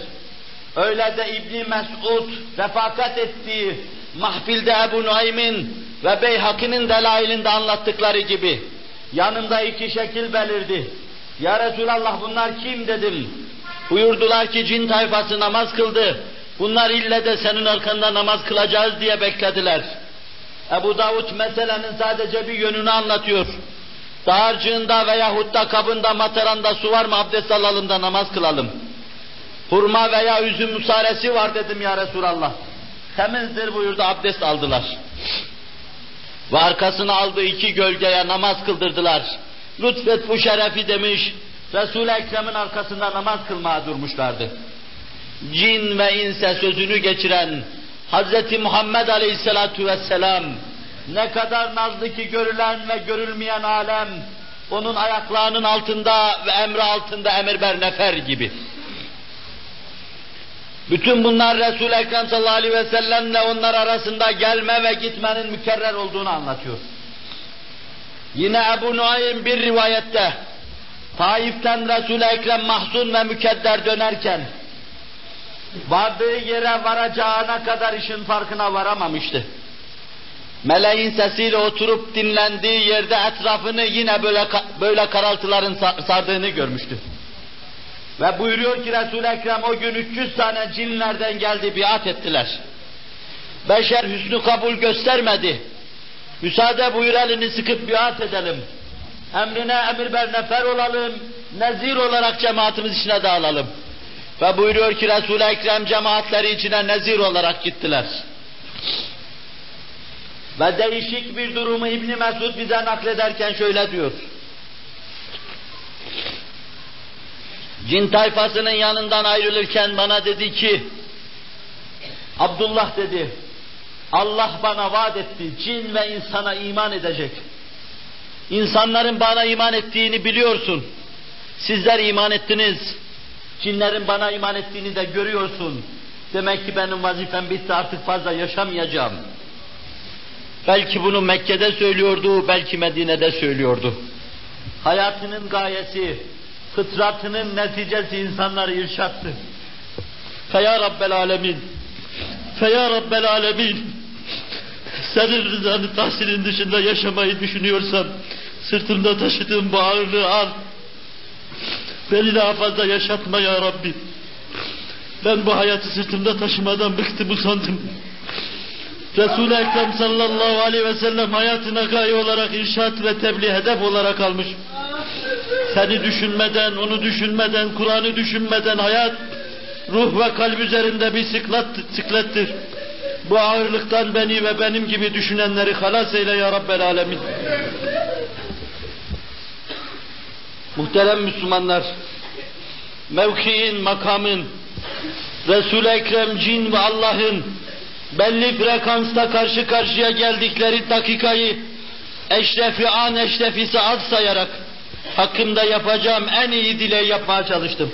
Öyle de İbni Mes'ud refakat ettiği mahfilde Ebu Nuaym'in ve Beyhaki'nin delailinde anlattıkları gibi yanımda iki şekil belirdi. Ya Resulallah bunlar kim dedim. Buyurdular ki cin tayfası namaz kıldı. Bunlar ille de senin arkanda namaz kılacağız diye beklediler. Ebu Davud meselenin sadece bir yönünü anlatıyor. Dağarcığında veyahut da kabında mataranda su var mı abdest alalım da namaz kılalım. Hurma veya üzüm musaresi var dedim ya Resulallah. Temizdir buyurdu abdest aldılar. Ve arkasına aldığı iki gölgeye namaz kıldırdılar. Lütfet bu şerefi demiş, Resul-i Ekrem'in arkasında namaz kılmaya durmuşlardı. Cin ve inse sözünü geçiren Hz. Muhammed Aleyhisselatu Vesselam ne kadar nazlı ki görülen ve görülmeyen alem onun ayaklarının altında ve emri altında emir ber nefer gibi. Bütün bunlar Resul-i Ekrem sallallahu aleyhi ve sellemle onlar arasında gelme ve gitmenin mükerrer olduğunu anlatıyor. Yine Ebu Nuaym bir rivayette Taif'ten Resul-i Ekrem mahzun ve mükedder dönerken vardığı yere varacağına kadar işin farkına varamamıştı. Meleğin sesiyle oturup dinlendiği yerde etrafını yine böyle böyle karaltıların sardığını görmüştü. Ve buyuruyor ki Resul-i Ekrem o gün 300 tane cinlerden geldi biat ettiler. Beşer hüsnü kabul göstermedi. Müsaade buyur elini sıkıp biat edelim. Emrine emir ber nefer olalım, nezir olarak cemaatimiz içine dağılalım. Ve buyuruyor ki Resul-i Ekrem cemaatleri içine nezir olarak gittiler. Ve değişik bir durumu İbni Mesud bize naklederken şöyle diyor. Cin tayfasının yanından ayrılırken bana dedi ki, Abdullah dedi, Allah bana vaat etti, cin ve insana iman edecek. İnsanların bana iman ettiğini biliyorsun. Sizler iman ettiniz. Cinlerin bana iman ettiğini de görüyorsun. Demek ki benim vazifem bitti artık fazla yaşamayacağım. Belki bunu Mekke'de söylüyordu, belki Medine'de söylüyordu. Hayatının gayesi, fıtratının neticesi insanları irşattı. Feya Rabbel Alemin, Feya Rabbel Alemin, senin rızanı tahsilin dışında yaşamayı düşünüyorsam, sırtımda taşıdığım bu ağırlığı al. Beni daha fazla yaşatma ya Rabbi. Ben bu hayatı sırtımda taşımadan bıktım usandım. Resul-i Ekrem sallallahu aleyhi ve sellem hayatına gaye olarak irşat ve tebliğ hedef olarak almış. Seni düşünmeden, onu düşünmeden, Kur'an'ı düşünmeden hayat, ruh ve kalp üzerinde bir sıklat, sıklettir. Bu ağırlıktan beni ve benim gibi düşünenleri halas eyle ya Rabbel Alemin. Muhterem Müslümanlar, mevkiin, makamın, Resul-i Ekrem cin ve Allah'ın belli frekansta karşı karşıya geldikleri dakikayı eşrefi an eşrefi saat sayarak hakkında yapacağım en iyi dileği yapmaya çalıştım.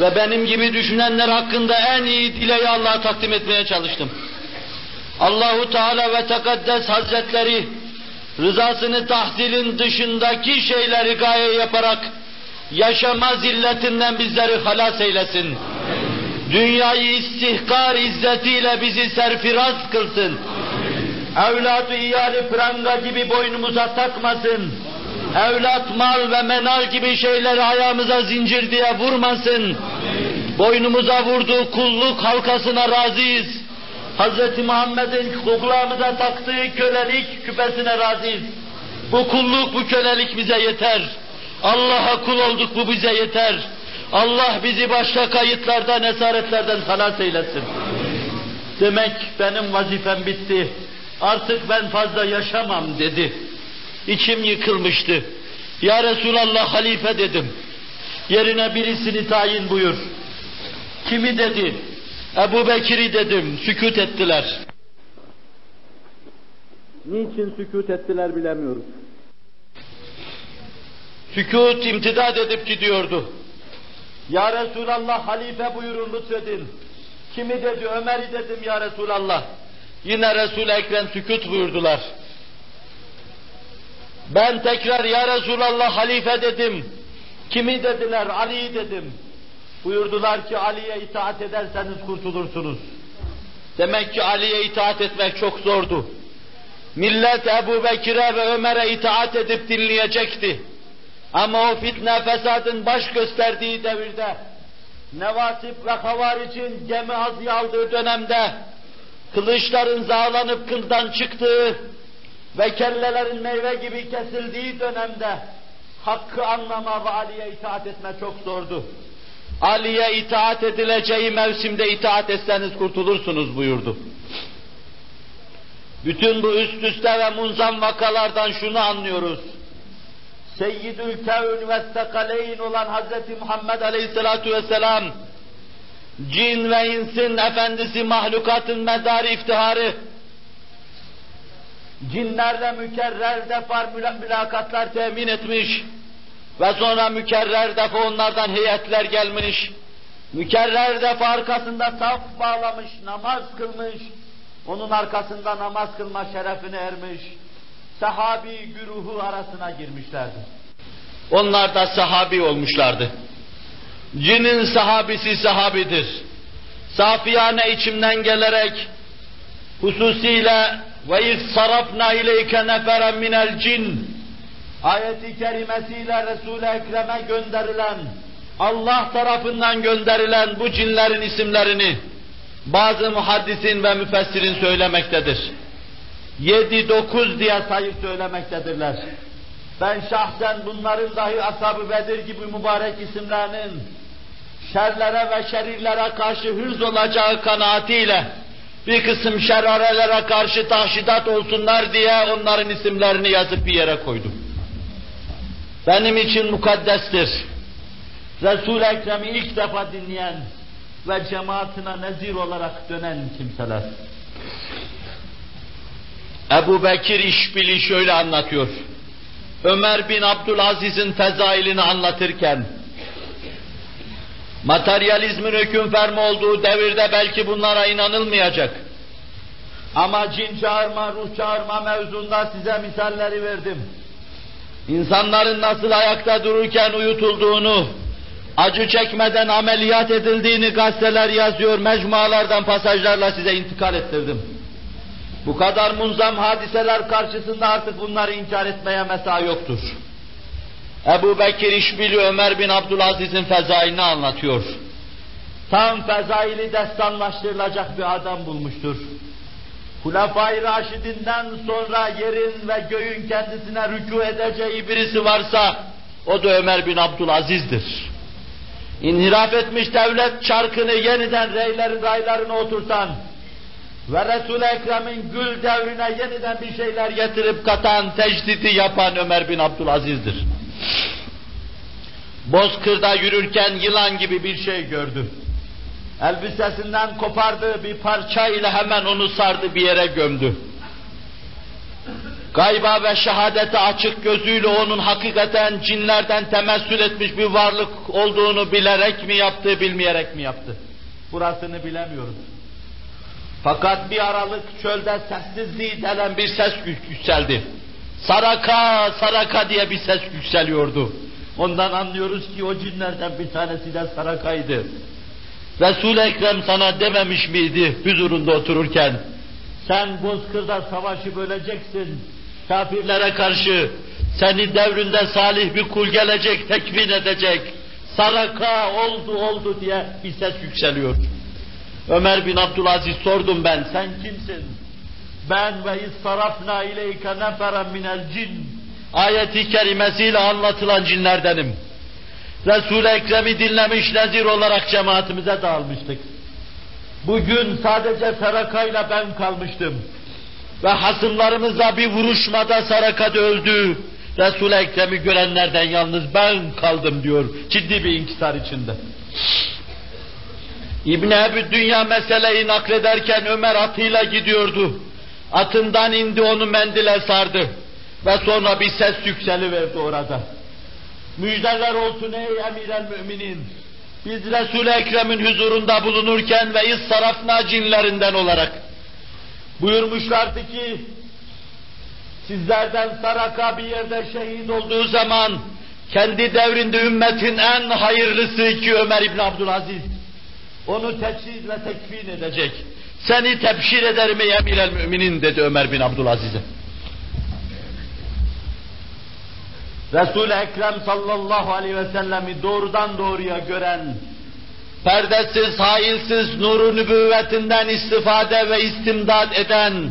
Ve benim gibi düşünenler hakkında en iyi dileği Allah'a takdim etmeye çalıştım. Allahu Teala ve Tekaddes Hazretleri rızasını tahsilin dışındaki şeyleri gaye yaparak yaşama zilletinden bizleri halas eylesin. Dünyayı istihkar izzetiyle bizi serfiraz kılsın. Evladı iyali pranga gibi boynumuza takmasın. Evlat mal ve menal gibi şeyleri ayağımıza zincir diye vurmasın. Boynumuza vurduğu kulluk halkasına razıyız. Hz. Muhammed'in kulağımıza taktığı kölelik küpesine razıyız. Bu kulluk, bu kölelik bize yeter. Allah'a kul olduk bu bize yeter. Allah bizi başka kayıtlardan, esaretlerden halas eylesin. Demek benim vazifem bitti. Artık ben fazla yaşamam dedi. İçim yıkılmıştı. Ya Resulallah halife dedim. Yerine birisini tayin buyur. Kimi dedi? Ebu Bekir'i dedim. Sükut ettiler. Niçin sükut ettiler bilemiyoruz. Sükut imtidad edip gidiyordu. Ya Resulallah halife buyurun lütfedin. Kimi dedi? Ömer'i dedim ya Resulallah. Yine Resul-i Ekrem sükut buyurdular. Ben tekrar ya Resulallah halife dedim. Kimi dediler? Ali'yi dedim. Buyurdular ki Ali'ye itaat ederseniz kurtulursunuz. Demek ki Ali'ye itaat etmek çok zordu. Millet Ebu Bekir'e ve Ömer'e itaat edip dinleyecekti. Ama o fitne fesadın baş gösterdiği devirde, Nevasip ve Havaric'in gemi azı aldığı dönemde, kılıçların zağlanıp kıldan çıktığı ve kellelerin meyve gibi kesildiği dönemde, hakkı anlama ve Ali'ye itaat etme çok zordu. Ali'ye itaat edileceği mevsimde itaat etseniz kurtulursunuz buyurdu. Bütün bu üst üste ve munzam vakalardan şunu anlıyoruz. Seyyidül Kevn ve Sekaleyn olan Hz. Muhammed Aleyhisselatu Vesselam, cin ve insin efendisi mahlukatın medarı iftiharı, cinlerle mükerrer defa mülakatlar temin etmiş ve sonra mükerrer defa onlardan heyetler gelmiş, mükerrer defa arkasında saf bağlamış, namaz kılmış, onun arkasında namaz kılma şerefine ermiş, sahabi güruhu arasına girmişlerdi. Onlar da sahabi olmuşlardı. Cinin sahabisi sahabidir. Safiyane içimden gelerek hususiyle ve iz sarafna ileyke neferen minel cin ayeti kerimesiyle Resul-i Ekrem'e gönderilen Allah tarafından gönderilen bu cinlerin isimlerini bazı muhaddisin ve müfessirin söylemektedir. Yedi dokuz diye sayıp söylemektedirler. Ben şahsen bunların dahi Ashab-ı Bedir gibi mübarek isimlerinin şerlere ve şerirlere karşı hırz olacağı kanaatiyle bir kısım şerarelere karşı tahşidat olsunlar diye onların isimlerini yazıp bir yere koydum. Benim için mukaddestir. Resul-i Ekrem'i ilk defa dinleyen ve cemaatine nezir olarak dönen kimseler. Ebu Bekir İşbili şöyle anlatıyor. Ömer bin Abdülaziz'in fezailini anlatırken, materyalizmin hüküm fermi olduğu devirde belki bunlara inanılmayacak. Ama cin çağırma, ruh çağırma mevzunda size misalleri verdim. İnsanların nasıl ayakta dururken uyutulduğunu, acı çekmeden ameliyat edildiğini gazeteler yazıyor, mecmualardan pasajlarla size intikal ettirdim. Bu kadar munzam hadiseler karşısında artık bunları inkar etmeye mesa yoktur. Ebu Bekir İşbili Ömer bin Abdülaziz'in fezailini anlatıyor. Tam fezaili destanlaştırılacak bir adam bulmuştur. Hulefai Raşidinden sonra yerin ve göğün kendisine rükû edeceği birisi varsa o da Ömer bin Abdülaziz'dir. İnhiraf etmiş devlet çarkını yeniden reylerin raylarına oturtan ve Resul-i Ekrem'in gül devrine yeniden bir şeyler getirip katan, tecdidi yapan Ömer bin Abdülaziz'dir. Bozkır'da yürürken yılan gibi bir şey gördü. Elbisesinden kopardığı bir parça ile hemen onu sardı bir yere gömdü. gayba ve şehadete açık gözüyle onun hakikaten cinlerden temessül etmiş bir varlık olduğunu bilerek mi yaptı, bilmeyerek mi yaptı? Burasını bilemiyoruz. Fakat bir aralık çölde sessizliği delen bir ses yükseldi. Saraka, saraka diye bir ses yükseliyordu. Ondan anlıyoruz ki o cinlerden bir tanesi de sarakaydı. Resul-i Ekrem sana dememiş miydi huzurunda otururken? Sen Bozkır'da savaşı böleceksin. Kafirlere karşı seni devrinde salih bir kul gelecek, tekvin edecek. Saraka oldu oldu diye bir ses yükseliyor. Ömer bin Abdülaziz sordum ben, sen kimsin? Ben ve istarafna ileyke neferen minel cin. Ayeti kerimesiyle anlatılan cinlerdenim. Resul-i Ekrem'i dinlemiş nezir olarak cemaatimize dağılmıştık. Bugün sadece Saraka'yla ben kalmıştım. Ve hasımlarımızla bir vuruşmada Saraka'da öldü. Resul-i Ekrem'i görenlerden yalnız ben kaldım diyor. Ciddi bir inkisar içinde. İbn Ebi Dünya meseleyi naklederken Ömer atıyla gidiyordu. Atından indi onu mendile sardı. Ve sonra bir ses yükseliverdi orada. Müjdeler olsun ey emir müminin. Biz Resul-i Ekrem'in huzurunda bulunurken ve iz sarafna cinlerinden olarak buyurmuşlardı ki sizlerden Saraka bir yerde şehit olduğu zaman kendi devrinde ümmetin en hayırlısı ki Ömer İbn Abdülaziz onu teçhiz ve tekfin edecek. Seni tebşir ederim ey emir el müminin dedi Ömer bin Abdülaziz'e. Resul-i Ekrem sallallahu aleyhi ve sellemi doğrudan doğruya gören, perdesiz, hailsiz nuru nübüvvetinden istifade ve istimdad eden,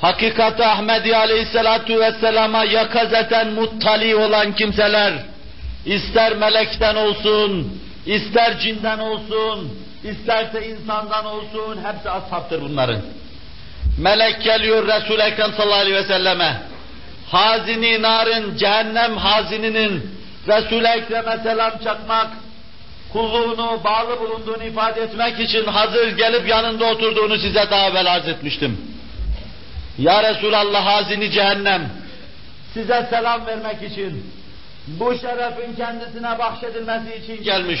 hakikati Ahmedi aleyhissalatu vesselama yakazeten muttali olan kimseler, ister melekten olsun, ister cinden olsun, isterse insandan olsun, hepsi ashabtır bunların. Melek geliyor Resul-i Ekrem sallallahu aleyhi ve selleme, hazini narın, cehennem hazininin Resul-i Ekrem'e selam çakmak, kulluğunu, bağlı bulunduğunu ifade etmek için hazır gelip yanında oturduğunu size daha evvel arz etmiştim. Ya Resulallah hazini cehennem, size selam vermek için, bu şerefin kendisine bahşedilmesi için gelmiş.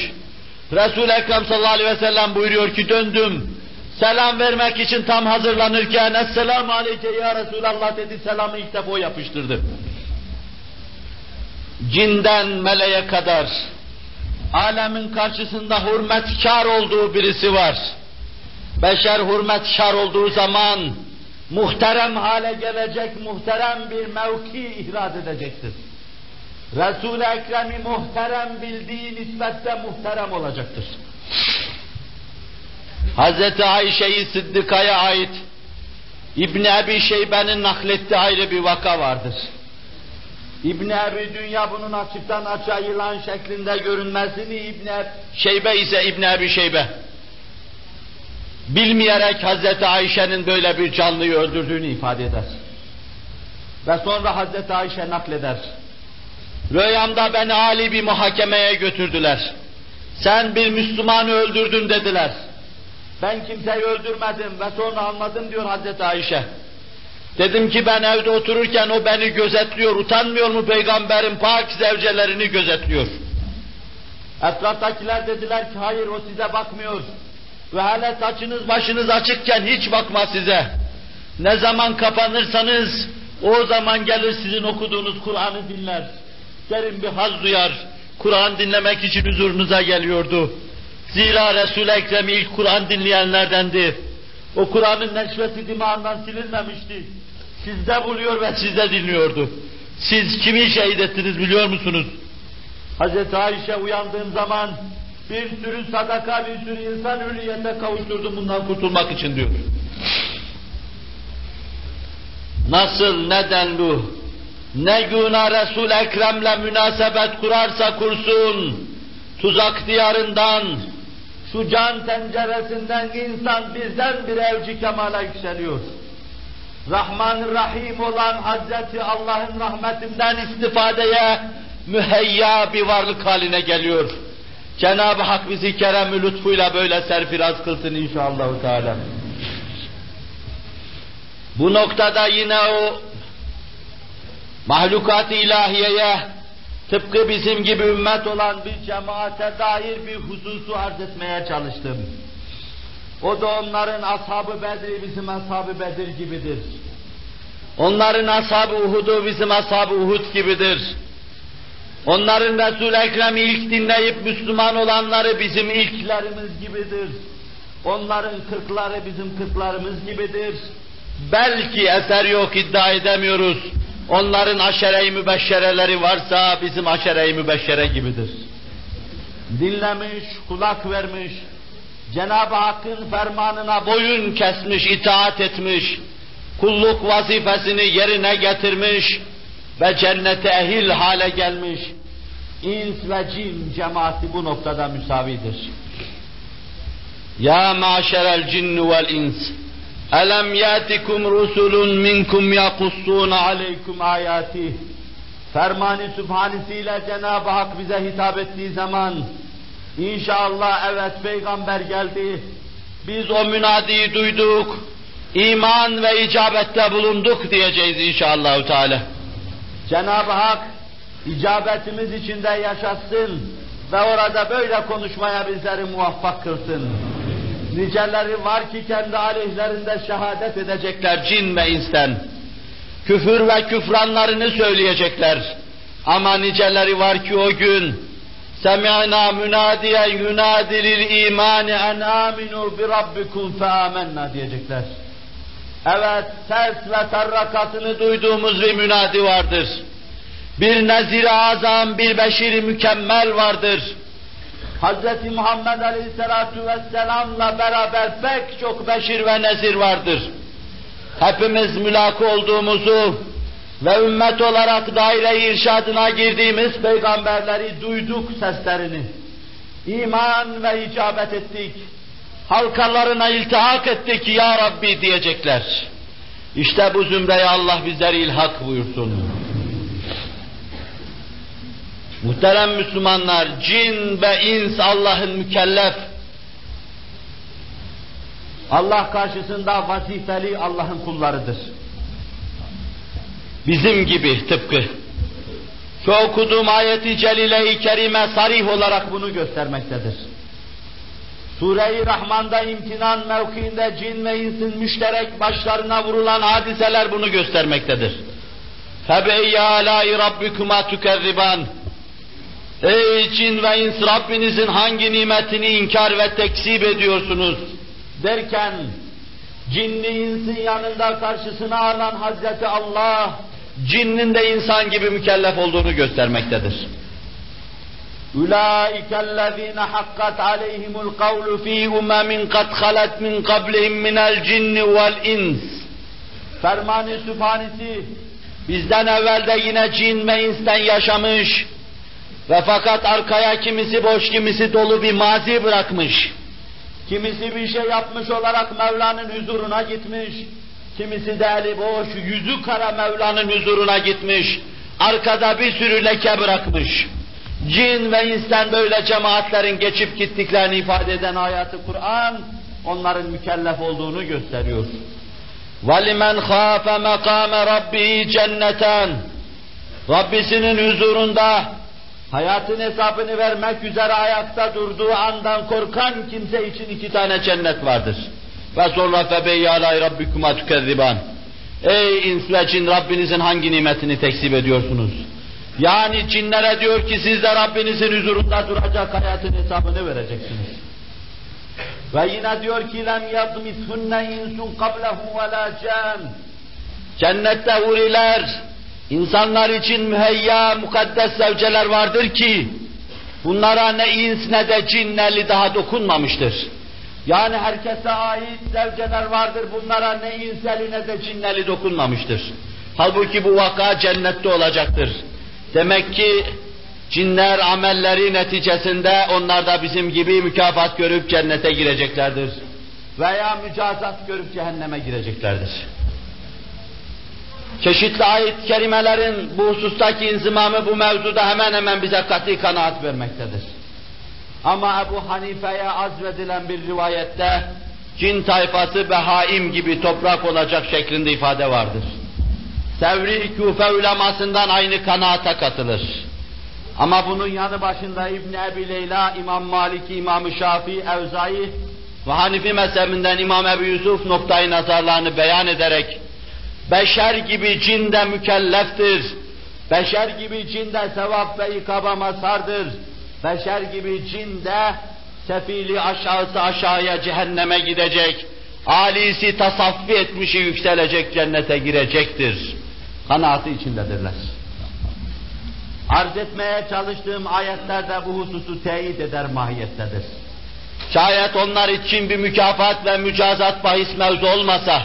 Resul-i Ekrem sallallahu aleyhi ve sellem buyuruyor ki döndüm, Selam vermek için tam hazırlanırken Esselamu Aleyke ya Resulallah dedi selamı ilk defa o yapıştırdı. Cinden meleğe kadar alemin karşısında hürmetkar olduğu birisi var. Beşer hürmetkar olduğu zaman muhterem hale gelecek muhterem bir mevki ihraz edecektir. Resul-i Ekrem'i muhterem bildiği nispette muhterem olacaktır. Hz. Ayşe-i Sıddıka'ya ait İbn Ebi Şeybe'nin naklettiği ayrı bir vaka vardır. İbn Ebi Dünya bunun açıktan açığa yılan şeklinde görünmesini İbn Şeybe ise İbn Ebi Şeybe bilmeyerek Hz. Ayşe'nin böyle bir canlıyı öldürdüğünü ifade eder. Ve sonra Hz. Ayşe nakleder. Rüyamda beni Ali bir muhakemeye götürdüler. Sen bir Müslümanı öldürdün dediler. Ben kimseyi öldürmedim ve sonra anladım diyor Hazreti Ayşe. Dedim ki ben evde otururken o beni gözetliyor, utanmıyor mu peygamberin pak zevcelerini gözetliyor. Etraftakiler dediler ki hayır o size bakmıyor. Ve hele saçınız başınız açıkken hiç bakma size. Ne zaman kapanırsanız o zaman gelir sizin okuduğunuz Kur'an'ı dinler. Derin bir haz duyar. Kur'an dinlemek için huzurunuza geliyordu. Zira Resul-i Ekrem ilk Kur'an dinleyenlerdendi. O Kur'an'ın neşvesi dimağından silinmemişti. Sizde buluyor ve sizde dinliyordu. Siz kimi şehit ettiniz biliyor musunuz? Hz. Ayşe uyandığım zaman bir sürü sadaka, bir sürü insan hürriyete kavuşturdum bundan kurtulmak için diyor. Nasıl, neden bu? Ne güna Resul-i Ekrem'le münasebet kurarsa kursun, tuzak diyarından, şu can tenceresinden insan birden bir evci kemala yükseliyor. rahman Rahim olan Hazreti Allah'ın rahmetinden istifadeye müheyya bir varlık haline geliyor. Cenab-ı Hak bizi kerem lütfuyla böyle serfiraz kılsın inşallah. Bu noktada yine o mahlukat-ı ilahiyeye tıpkı bizim gibi ümmet olan bir cemaate dair bir hususu arz etmeye çalıştım. O da onların ashab-ı Bedri bizim ashab-ı Bedir gibidir. Onların ashab-ı Uhud'u bizim ashab-ı Uhud gibidir. Onların Resul-i Ekrem'i ilk dinleyip Müslüman olanları bizim ilklerimiz gibidir. Onların kırkları bizim kırklarımız gibidir. Belki eser yok iddia edemiyoruz. Onların aşere-i mübeşşereleri varsa bizim aşere-i mübeşşere gibidir. Dinlemiş, kulak vermiş, Cenab-ı Hakk'ın fermanına boyun kesmiş, itaat etmiş, kulluk vazifesini yerine getirmiş ve cennete ehil hale gelmiş. İns ve cin cemaati bu noktada müsavidir. Ya maşerel cinni vel ins Elem yatikum rusulun minkum yakussun aleykum ayati Fermani Sübhanesiyle Cenab-ı Hak bize hitap ettiği zaman İnşallah evet peygamber geldi. Biz o münadiyi duyduk. iman ve icabette bulunduk diyeceğiz inşallah Teala. Cenab-ı Hak icabetimiz içinde yaşasın ve orada böyle konuşmaya bizleri muvaffak kılsın. Niceleri var ki kendi aleyhlerinde şehadet edecekler cin ve insan. Küfür ve küfranlarını söyleyecekler. Ama niceleri var ki o gün Semi'na münadiyen yunadilil imani en aminu bi rabbikum fe amenna diyecekler. Evet, ses ve tarrakatını duyduğumuz bir münadi vardır. Bir nezir azam, bir beşiri mükemmel vardır. Hz. Muhammed Aleyhisselatü Vesselam'la beraber pek çok beşir ve nezir vardır. Hepimiz mülakı olduğumuzu, ve ümmet olarak daire irşadına girdiğimiz peygamberleri duyduk seslerini. İman ve icabet ettik. Halkalarına iltihak ettik ya Rabbi diyecekler. İşte bu zümreye Allah bizleri ilhak buyursun. Muhterem Müslümanlar, cin ve ins Allah'ın mükellef, Allah karşısında vazifeli Allah'ın kullarıdır. Bizim gibi tıpkı. Şu okuduğum ayeti celile-i kerime sarih olarak bunu göstermektedir. Sure-i Rahman'da imtinan mevkiinde cin ve insin müşterek başlarına vurulan hadiseler bunu göstermektedir. Febe alâi rabbikuma tükerriban. Ey cin ve ins Rabbinizin hangi nimetini inkar ve tekzip ediyorsunuz? Derken cinli insin yanında karşısına alan Hazreti Allah cinnin de insan gibi mükellef olduğunu göstermektedir. اُولَٰئِكَ الَّذ۪ينَ حَقَّتْ عَلَيْهِمُ الْقَوْلُ ف۪ي اُمَمٍ قَدْ خَلَتْ مِنْ قَبْلِهِمْ مِنَ الْجِنِّ وَالْاِنْسِ Ferman-ı Sübhanesi bizden evvel de yine cin ve insten yaşamış ve fakat arkaya kimisi boş kimisi dolu bir mazi bırakmış. Kimisi bir şey yapmış olarak Mevla'nın huzuruna gitmiş. Kimisi de eli boş, yüzü kara Mevla'nın huzuruna gitmiş. Arkada bir sürü leke bırakmış. Cin ve insan böyle cemaatlerin geçip gittiklerini ifade eden ayatı Kur'an, onların mükellef olduğunu gösteriyor. وَلِمَنْ خَافَ مَقَامَ رَبِّهِ cenneten. Rabbisinin huzurunda hayatın hesabını vermek üzere ayakta durduğu andan korkan kimse için iki tane cennet vardır. Ve sonra febeyyi alay rabbikuma tükezziban. Ey ins ve cin Rabbinizin hangi nimetini tekzip ediyorsunuz? Yani cinlere diyor ki siz de Rabbinizin huzurunda duracak hayatın hesabını vereceksiniz. Ve yine diyor ki lem yadmithunne insun kablehu ve la. Cennette huriler, insanlar için müheyya, mukaddes zevceler vardır ki, bunlara ne ins ne de cin neli daha dokunmamıştır. Yani herkese ait zevceler vardır, bunlara ne inseli ne de cinneli dokunmamıştır. Halbuki bu vaka cennette olacaktır. Demek ki cinler amelleri neticesinde onlar da bizim gibi mükafat görüp cennete gireceklerdir. Veya mücazat görüp cehenneme gireceklerdir. Çeşitli ayet kerimelerin bu husustaki inzimamı bu mevzuda hemen hemen bize katı kanaat vermektedir. Ama Ebu Hanife'ye azvedilen bir rivayette cin tayfası behaim gibi toprak olacak şeklinde ifade vardır. Sevri Küfe ulemasından aynı kanaata katılır. Ama bunun yanı başında İbn Ebi Leyla, İmam Maliki, İmam Şafii, Evzai ve Hanifi mezhebinden İmam Ebu Yusuf noktayı nazarlarını beyan ederek beşer gibi cin de mükelleftir. Beşer gibi cin de sevap ve ikaba mazhardır. Beşer gibi cin de sefili aşağısı aşağıya cehenneme gidecek. Alisi tasaffi etmişi yükselecek cennete girecektir. Kanaatı içindedirler. Arz etmeye çalıştığım ayetlerde bu hususu teyit eder mahiyettedir. Şayet onlar için bir mükafat ve mücazat bahis mevzu olmasa,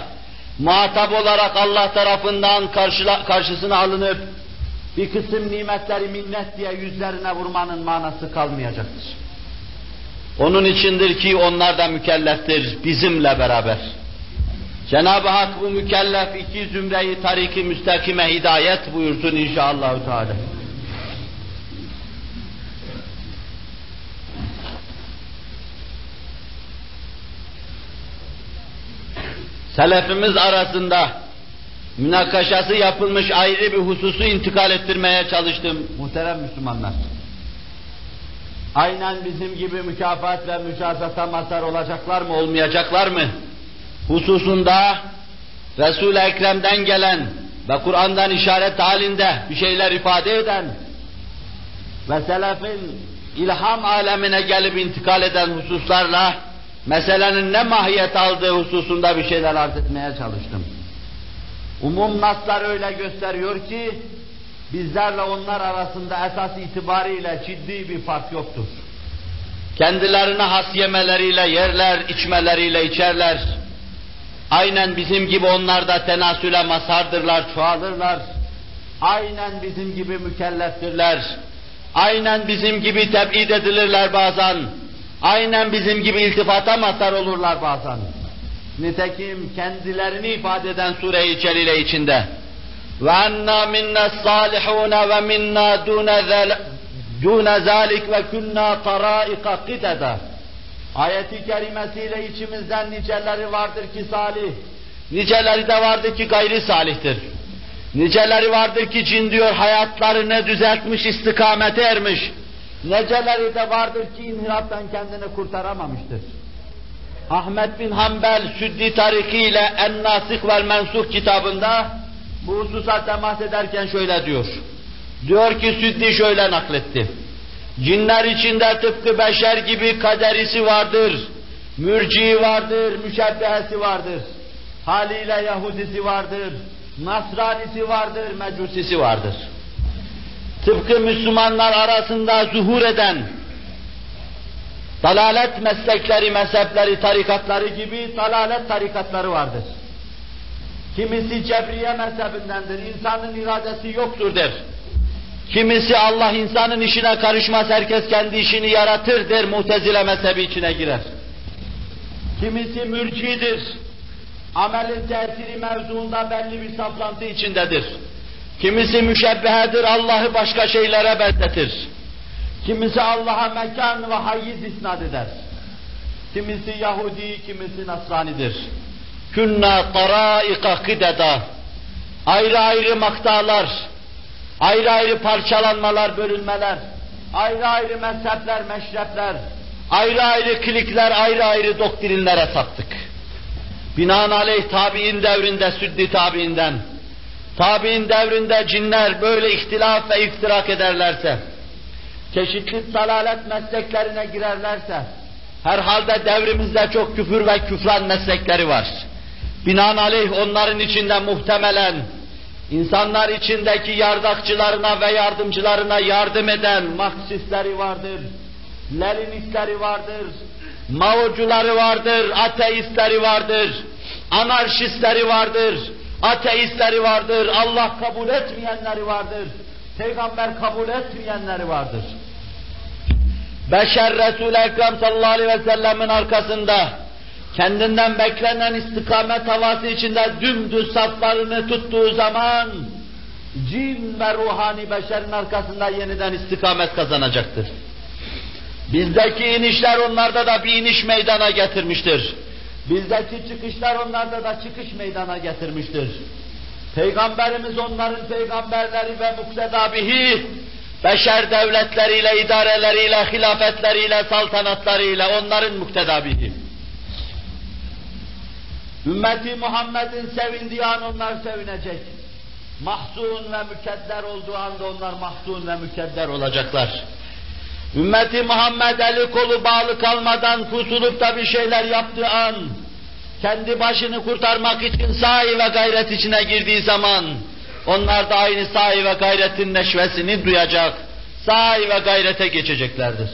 muhatap olarak Allah tarafından karşıla, karşısına alınıp bir kısım nimetleri minnet diye yüzlerine vurmanın manası kalmayacaktır. Onun içindir ki onlar da mükelleftir bizimle beraber. Cenab-ı Hak bu mükellef iki zümreyi tariki müstakime hidayet buyursun inşallah. Teala. Selefimiz arasında münakaşası yapılmış ayrı bir hususu intikal ettirmeye çalıştım muhterem Müslümanlar. Aynen bizim gibi mükafat ve mükafata mazhar olacaklar mı, olmayacaklar mı? Hususunda Resul-i Ekrem'den gelen ve Kur'an'dan işaret halinde bir şeyler ifade eden ve selefin ilham alemine gelip intikal eden hususlarla meselenin ne mahiyet aldığı hususunda bir şeyler arz etmeye çalıştım. Umum naslar öyle gösteriyor ki bizlerle onlar arasında esas itibariyle ciddi bir fark yoktur. Kendilerine has yemeleriyle yerler, içmeleriyle içerler. Aynen bizim gibi onlar da tenasüle mazhardırlar, çoğalırlar. Aynen bizim gibi mükelleftirler. Aynen bizim gibi tebid edilirler bazen. Aynen bizim gibi iltifata mazhar olurlar bazen. Nitekim kendilerini ifade eden sure-i celile içinde ve enna minna salihun ve minna dune zalik ve kunna taraika kidede ayeti kerimesiyle içimizden niceleri vardır ki salih niceleri de vardır ki gayri salihtir. Niceleri vardır ki cin diyor hayatlarını düzeltmiş istikamete ermiş. Niceleri de vardır ki inhirattan kendini kurtaramamıştır. Ahmet bin Hanbel Süddi Tariki ile En Nasih vel Mensuh kitabında bu hususa temas ederken şöyle diyor. Diyor ki Süddi şöyle nakletti. Cinler içinde tıpkı beşer gibi kaderisi vardır, mürciği vardır, müşebbehesi vardır. Haliyle Yahudisi vardır, Nasranisi vardır, Mecusisi vardır. Tıpkı Müslümanlar arasında zuhur eden, dalalet meslekleri, mezhepleri, tarikatları gibi dalalet tarikatları vardır. Kimisi Cebriye mezhebindendir, insanın iradesi yoktur der. Kimisi Allah insanın işine karışmaz, herkes kendi işini yaratır der, mutezile mezhebi içine girer. Kimisi mürcidir, amelin tesiri mevzuunda belli bir saplantı içindedir. Kimisi müşebbehedir, Allah'ı başka şeylere benzetir. Kimisi Allah'a mekan ve hayyiz isnat eder. Kimisi Yahudi, kimisi Nasranidir. Künna taraika kıdeda. Ayrı ayrı maktalar, ayrı ayrı parçalanmalar, bölünmeler, ayrı ayrı mezhepler, meşrepler, ayrı ayrı klikler, ayrı ayrı doktrinlere saptık. Binaenaleyh tabi'in devrinde, süddi tabi'inden, tabi'in devrinde cinler böyle ihtilaf ve iftirak ederlerse, çeşitli dalalet mesleklerine girerlerse, herhalde devrimizde çok küfür ve küfran meslekleri var. Binaenaleyh onların içinde muhtemelen insanlar içindeki yardakçılarına ve yardımcılarına yardım eden Marksistleri vardır, Leninistleri vardır, Maocuları vardır, ateistleri vardır, anarşistleri vardır, ateistleri vardır, Allah kabul etmeyenleri vardır, peygamber kabul etmeyenleri vardır. Beşer Resul-i Ekrem sallallahu aleyhi ve sellemin arkasında kendinden beklenen istikamet havası içinde dümdüz saflarını tuttuğu zaman cin ve ruhani beşerin arkasında yeniden istikamet kazanacaktır. Bizdeki inişler onlarda da bir iniş meydana getirmiştir. Bizdeki çıkışlar onlarda da çıkış meydana getirmiştir. Peygamberimiz onların peygamberleri ve muktedabihi, beşer devletleriyle, idareleriyle, hilafetleriyle, saltanatlarıyla onların muktedabihi. Ümmeti Muhammed'in sevindiği an onlar sevinecek. Mahzun ve mükedder olduğu anda onlar mahzun ve mükedder olacaklar. Ümmeti Muhammed eli kolu bağlı kalmadan kurtulup da bir şeyler yaptığı an, kendi başını kurtarmak için sahi ve gayret içine girdiği zaman, onlar da aynı sahi ve gayretin neşvesini duyacak, sahi ve gayrete geçeceklerdir.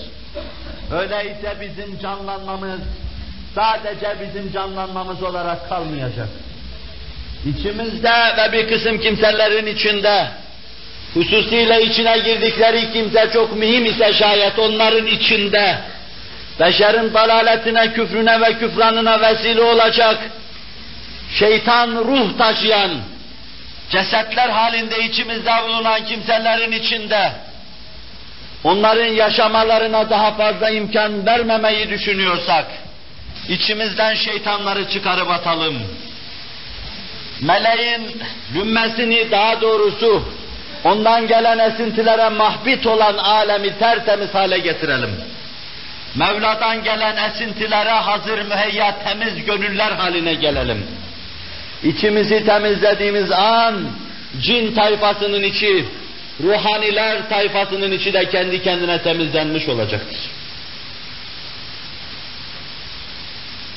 Öyleyse bizim canlanmamız, sadece bizim canlanmamız olarak kalmayacak. İçimizde ve bir kısım kimselerin içinde, hususiyle içine girdikleri kimse çok mühim ise şayet onların içinde, beşerin dalaletine, küfrüne ve küfranına vesile olacak, şeytan ruh taşıyan, cesetler halinde içimizde bulunan kimselerin içinde, onların yaşamalarına daha fazla imkan vermemeyi düşünüyorsak, içimizden şeytanları çıkarıp atalım. Meleğin lümmesini daha doğrusu ondan gelen esintilere mahbit olan alemi tertemiz hale getirelim. Mevla'dan gelen esintilere hazır müheyya temiz gönüller haline gelelim. İçimizi temizlediğimiz an cin tayfasının içi, ruhaniler tayfasının içi de kendi kendine temizlenmiş olacaktır.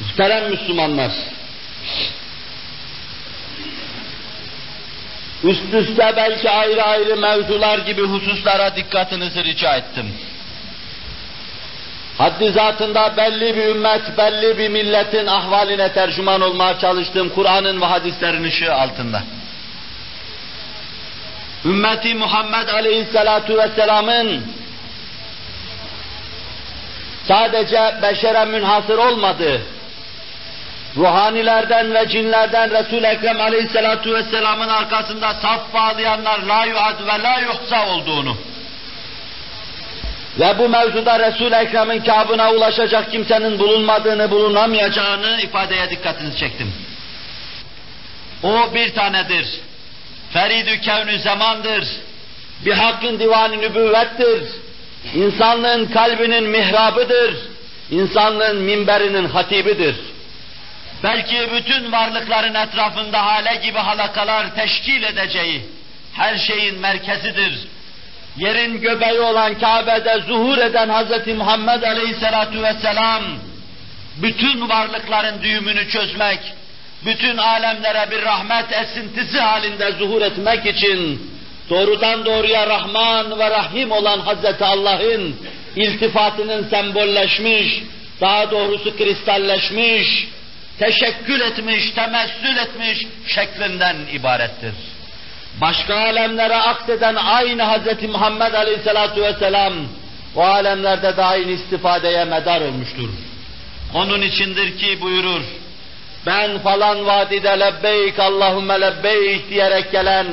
Muhterem Müslümanlar, üst üste belki ayrı ayrı mevzular gibi hususlara dikkatinizi rica ettim. Haddi zatında belli bir ümmet, belli bir milletin ahvaline tercüman olmaya çalıştım Kur'an'ın ve hadislerin ışığı altında. Ümmeti Muhammed Aleyhisselatu Vesselam'ın sadece beşere münhasır olmadığı, ruhanilerden ve cinlerden Resul-i Ekrem Aleyhisselatu Vesselam'ın arkasında saf bağlayanlar la yuad ve la yuhsa olduğunu ve bu mevzuda Resul-i Ekrem'in kabına ulaşacak kimsenin bulunmadığını, bulunamayacağını ifadeye dikkatinizi çektim. O bir tanedir. Feridü kevnü zamandır. Bir hakkın divanı nübüvvettir. İnsanlığın kalbinin mihrabıdır. İnsanlığın minberinin hatibidir. Belki bütün varlıkların etrafında hale gibi halakalar teşkil edeceği her şeyin merkezidir yerin göbeği olan Kabe'de zuhur eden Hz. Muhammed Aleyhisselatu Vesselam, bütün varlıkların düğümünü çözmek, bütün alemlere bir rahmet esintisi halinde zuhur etmek için, doğrudan doğruya Rahman ve Rahim olan Hz. Allah'ın iltifatının sembolleşmiş, daha doğrusu kristalleşmiş, teşekkül etmiş, temessül etmiş şeklinden ibarettir başka alemlere akseden aynı Hz. Muhammed Aleyhisselatu Vesselam o alemlerde de aynı istifadeye medar olmuştur. Onun içindir ki buyurur, ben falan vadide lebbeyk Allahümme lebbeyk diyerek gelen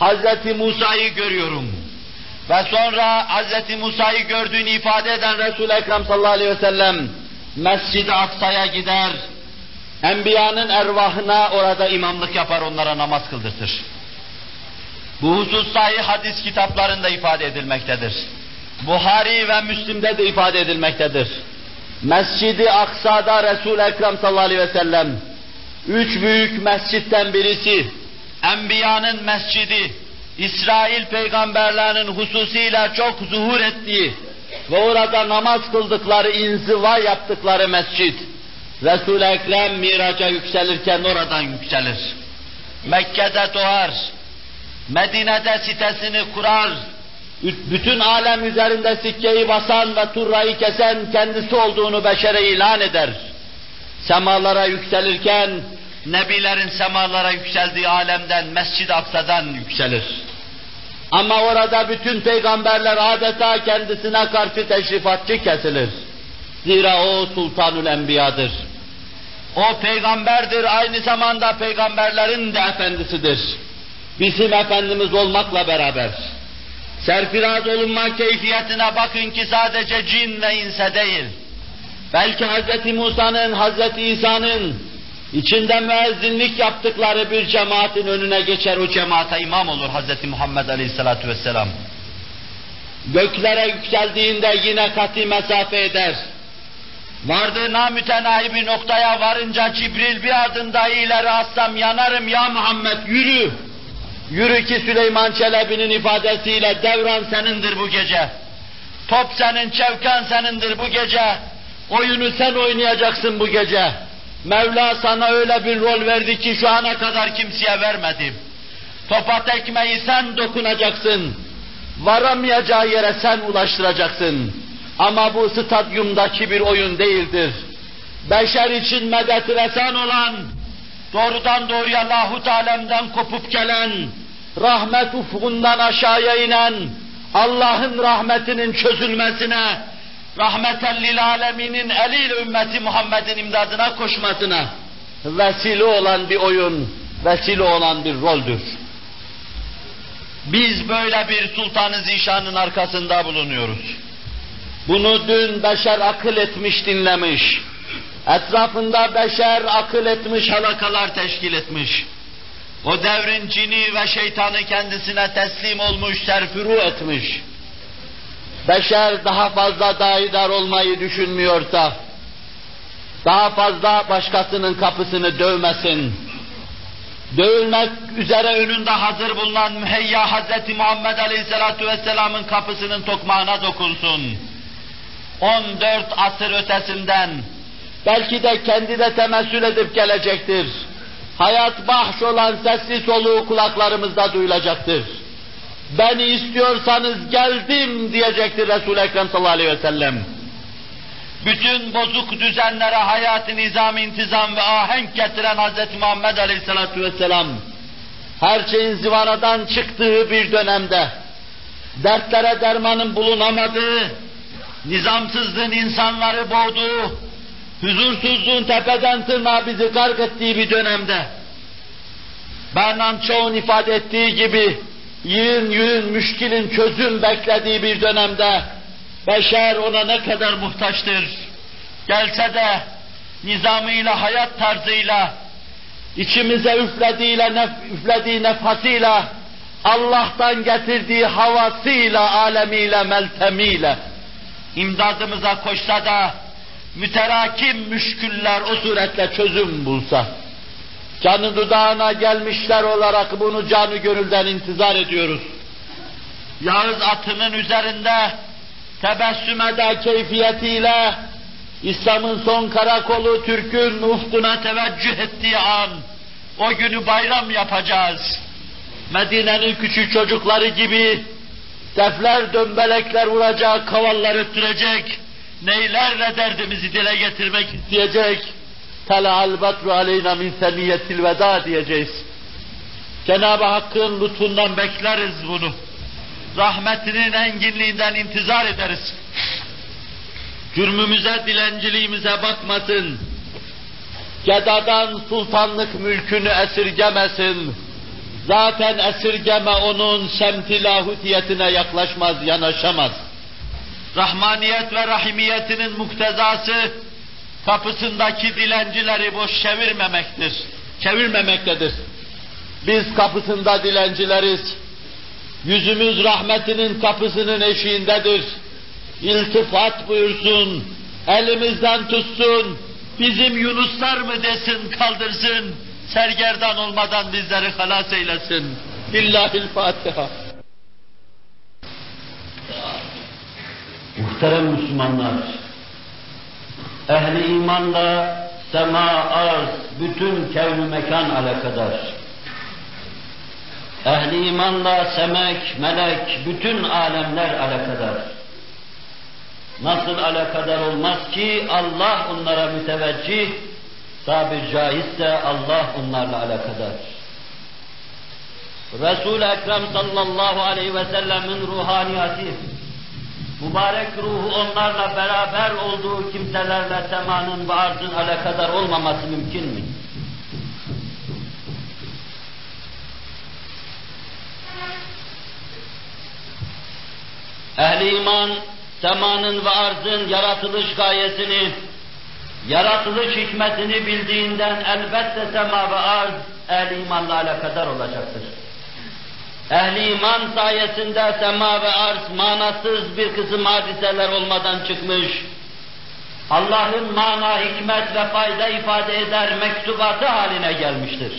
Hz. Musa'yı görüyorum. Ve sonra Hz. Musa'yı gördüğünü ifade eden Resul-i Ekrem sallallahu aleyhi ve sellem Mescid-i Aksa'ya gider, Enbiyanın ervahına orada imamlık yapar, onlara namaz kıldırtır. Bu husus sahih hadis kitaplarında ifade edilmektedir. Buhari ve Müslim'de de ifade edilmektedir. Mescidi Aksa'da Resul Ekrem sallallahu aleyhi ve sellem üç büyük mescitten birisi Enbiya'nın mescidi İsrail peygamberlerinin hususiyle çok zuhur ettiği ve orada namaz kıldıkları, inziva yaptıkları mescid. Resul-i Ekrem miraca yükselirken oradan yükselir. Mekke'de doğar, Medine'de sitesini kurar, bütün alem üzerinde sikkeyi basan ve turrayı kesen kendisi olduğunu beşere ilan eder. Semalara yükselirken, Nebilerin semalara yükseldiği alemden, Mescid-i Aksa'dan yükselir. Ama orada bütün peygamberler adeta kendisine karşı teşrifatçı kesilir. Zira o Sultanül Enbiya'dır. O peygamberdir, aynı zamanda peygamberlerin de efendisidir bizim Efendimiz olmakla beraber serfiraz olunma keyfiyetine bakın ki sadece cin ve inse değil, belki Hz. Musa'nın, Hz. İsa'nın içinde müezzinlik yaptıkları bir cemaatin önüne geçer, o cemaate imam olur Hz. Muhammed Aleyhisselatü Vesselam. Göklere yükseldiğinde yine kati mesafe eder. Vardığı namütenahi bir noktaya varınca Cibril bir adında ileri atsam yanarım ya Muhammed yürü. Yürü ki Süleyman Çelebi'nin ifadesiyle devran senindir bu gece. Top senin, çevken senindir bu gece. Oyunu sen oynayacaksın bu gece. Mevla sana öyle bir rol verdi ki şu ana kadar kimseye vermedi. Topa tekmeyi sen dokunacaksın. Varamayacağı yere sen ulaştıracaksın. Ama bu stadyumdaki bir oyun değildir. Beşer için medet resan olan, doğrudan doğruya lahut alemden kopup gelen, rahmet ufkundan aşağıya inen, Allah'ın rahmetinin çözülmesine, rahmeten lil aleminin eliyle ümmeti Muhammed'in imdadına koşmasına vesile olan bir oyun, vesile olan bir roldür. Biz böyle bir sultanı zişanın arkasında bulunuyoruz. Bunu dün beşer akıl etmiş dinlemiş. Etrafında beşer akıl etmiş halakalar teşkil etmiş. O devrin cini ve şeytanı kendisine teslim olmuş, serfuru etmiş. Beşer daha fazla daidar olmayı düşünmüyorsa, daha fazla başkasının kapısını dövmesin. Dövülmek üzere önünde hazır bulunan müheyya Hz. Muhammed Aleyhisselatü Vesselam'ın kapısının tokmağına dokunsun. 14 asır ötesinden, belki de kendi de temessül edip gelecektir hayat bahş olan sesli soluğu kulaklarımızda duyulacaktır. Beni istiyorsanız geldim diyecektir Resul-i Ekrem sallallahu aleyhi ve sellem. Bütün bozuk düzenlere hayat-ı nizam, intizam ve ahenk getiren Hz. Muhammed aleyhissalatu vesselam, her şeyin zivanadan çıktığı bir dönemde, dertlere dermanın bulunamadığı, nizamsızlığın insanları boğduğu, huzursuzluğun tepeden tırnağa bizi gark ettiği bir dönemde, Bernard Shaw'un ifade ettiği gibi, yığın yığın müşkilin çözüm beklediği bir dönemde, beşer ona ne kadar muhtaçtır. Gelse de nizamıyla, hayat tarzıyla, içimize üflediğiyle, nef üflediği nefasıyla, Allah'tan getirdiği havasıyla, alemiyle, meltemiyle, imdadımıza koşsa da, müterakim müşküller o suretle çözüm bulsa, canı dudağına gelmişler olarak bunu canı gönülden intizar ediyoruz. Yağız atının üzerinde tebessüm eder keyfiyetiyle İslam'ın son karakolu Türk'ün ufkuna teveccüh ettiği an o günü bayram yapacağız. Medine'nin küçük çocukları gibi defler dömbelekler vuracak, kavallar öttürecek, neylerle derdimizi dile getirmek isteyecek. Tela'al batru aleyna min seniyetil veda diyeceğiz. Cenab-ı Hakk'ın lütfundan bekleriz bunu. Rahmetinin enginliğinden intizar ederiz. Cürmümüze, dilenciliğimize bakmasın. Gedadan sultanlık mülkünü esirgemesin. Zaten esirgeme onun semti lahutiyetine yaklaşmaz, yanaşamaz rahmaniyet ve rahimiyetinin muktezası kapısındaki dilencileri boş çevirmemektir. Çevirmemektedir. Biz kapısında dilencileriz. Yüzümüz rahmetinin kapısının eşiğindedir. İltifat buyursun, elimizden tutsun, bizim Yunuslar mı desin, kaldırsın, sergerdan olmadan bizleri halas eylesin. Billahil Fatiha. Muhterem Müslümanlar, ehli imanla sema, arz, bütün kevn mekan alakadar. Ehli imanla semek, melek, bütün alemler alakadar. Nasıl alakadar olmaz ki Allah onlara müteveccih, tabir caizse Allah onlarla alakadar. Resul-i Ekrem sallallahu aleyhi ve sellemin ruhaniyeti, mübarek ruhu onlarla beraber olduğu kimselerle semanın ve arzın alakadar olmaması mümkün mü? Ehli iman, semanın ve arzın yaratılış gayesini yaratılış hikmetini bildiğinden elbette sema ve arz ehli imanla alakadar olacaktır. Ehli iman sayesinde sema ve arz manasız bir kısım hadiseler olmadan çıkmış, Allah'ın mana, hikmet ve fayda ifade eder mektubatı haline gelmiştir.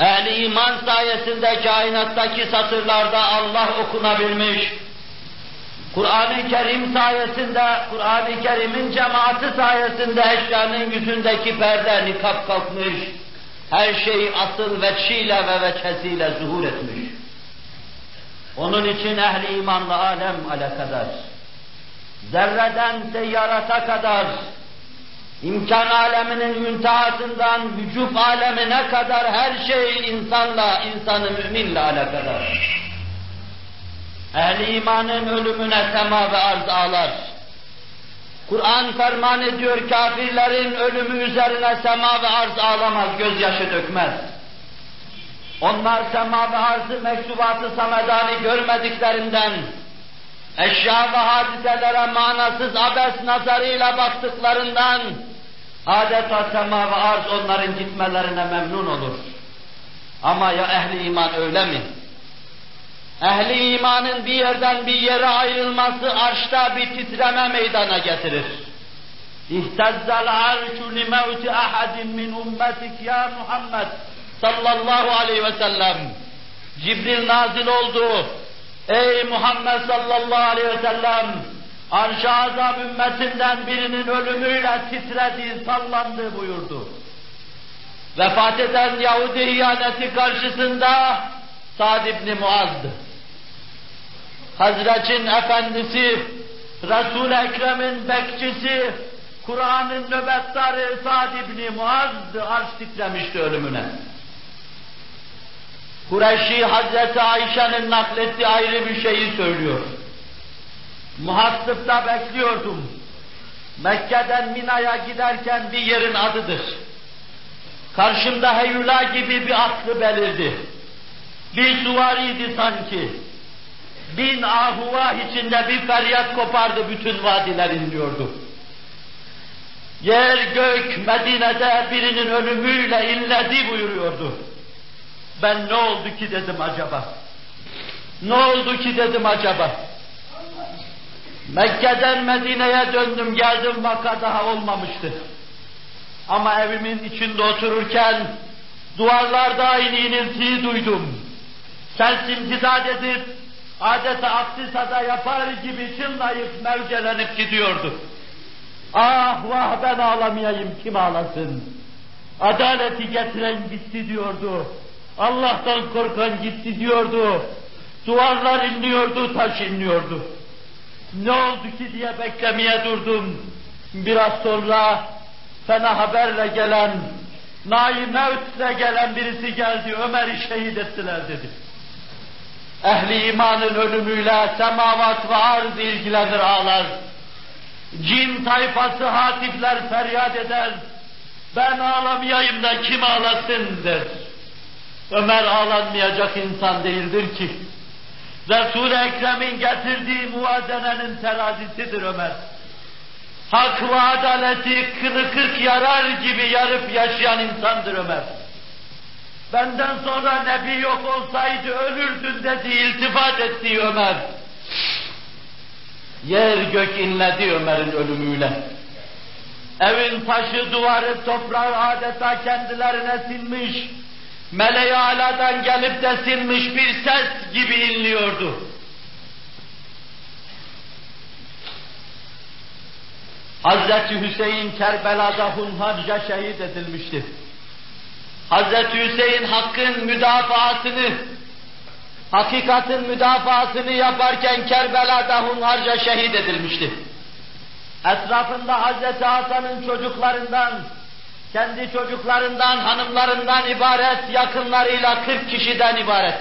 Ehli iman sayesinde kainattaki satırlarda Allah okunabilmiş, Kur'an-ı Kerim sayesinde, Kur'an-ı Kerim'in cemaati sayesinde eşyanın yüzündeki perde nikap kalkmış, her şey asıl veçhiyle ve veçhesiyle zuhur etmiş. Onun için ehli imanla alem alakadar. Zerreden seyyarata kadar, imkan aleminin müntehasından vücut alemine kadar her şey insanla, insanı müminle alakadar. Ehli imanın ölümüne sema ve arz ağlar. Kur'an ferman ediyor kafirlerin ölümü üzerine sema ve arz ağlamaz, gözyaşı dökmez. Onlar sema ve arzı mektubatı samedani görmediklerinden, eşya ve hadiselere manasız abes nazarıyla baktıklarından, adeta sema ve arz onların gitmelerine memnun olur. Ama ya ehli iman öyle mi? Ehli imanın bir yerden bir yere ayrılması arşta bir titreme meydana getirir. İhtezzel arşu li mevti ahadin min ummetik ya Muhammed sallallahu aleyhi ve sellem. Cibril nazil oldu. Ey Muhammed sallallahu aleyhi ve sellem arş-ı azam ümmetinden birinin ölümüyle titredi, sallandı buyurdu. Vefat eden Yahudi ihaneti karşısında Sa'd ibn Muaz'dı. Hazretin efendisi, Resul-i Ekrem'in bekçisi, Kur'an'ın nöbettarı Sa'd ibn Muaz'dı, arş titremişti ölümüne. Kureyşi Hazreti Ayşe'nin naklettiği ayrı bir şeyi söylüyor. Muhassıpta bekliyordum. Mekke'den Mina'ya giderken bir yerin adıdır. Karşımda heyula gibi bir atlı belirdi. Bir suvariydi sanki. Bin ahuva içinde bir feryat kopardı, bütün vadiler inliyordu. Yer gök Medine'de birinin ölümüyle inledi buyuruyordu. Ben ne oldu ki dedim acaba? Ne oldu ki dedim acaba? Mekke'den Medine'ye döndüm, geldim vaka daha olmamıştı. Ama evimin içinde otururken duvarlarda aynı iniltiyi duydum. Ses imtidad edip adeta aktisada yapar gibi çınlayıp mevcelenip gidiyordu. Ah vah ben ağlamayayım kim ağlasın? Adaleti getiren gitti diyordu. Allah'tan korkan gitti diyordu. Duvarlar inliyordu, taş inliyordu. Ne oldu ki diye beklemeye durdum. Biraz sonra fena haberle gelen, naim mevtle gelen birisi geldi, Ömer'i şehit ettiler dedi. Ehli imanın ölümüyle semavat ve arz ilgilenir ağlar. Cin tayfası hatifler feryat eder. Ben ağlamayayım da kim ağlasın der. Ömer ağlanmayacak insan değildir ki. Resul-i Ekrem'in getirdiği muvazenenin terazisidir Ömer. Hak ve adaleti kırı kırk yarar gibi yarıp yaşayan insandır Ömer. Benden sonra Nebi yok olsaydı ölürdün dedi, iltifat etti Ömer. Yer gök inledi Ömer'in ölümüyle. Evin taşı, duvarı, toprağı adeta kendilerine sinmiş, meleği aladan gelip de sinmiş bir ses gibi inliyordu. Hazreti Hüseyin Kerbela'da hunharca şehit edilmişti. Hazreti Hüseyin hakkın müdafaasını, hakikatin müdafaasını yaparken Kerbela'da hunharca şehit edilmişti. Etrafında Hazreti Hasan'ın çocuklarından, kendi çocuklarından, hanımlarından ibaret, yakınlarıyla 40 kişiden ibaret.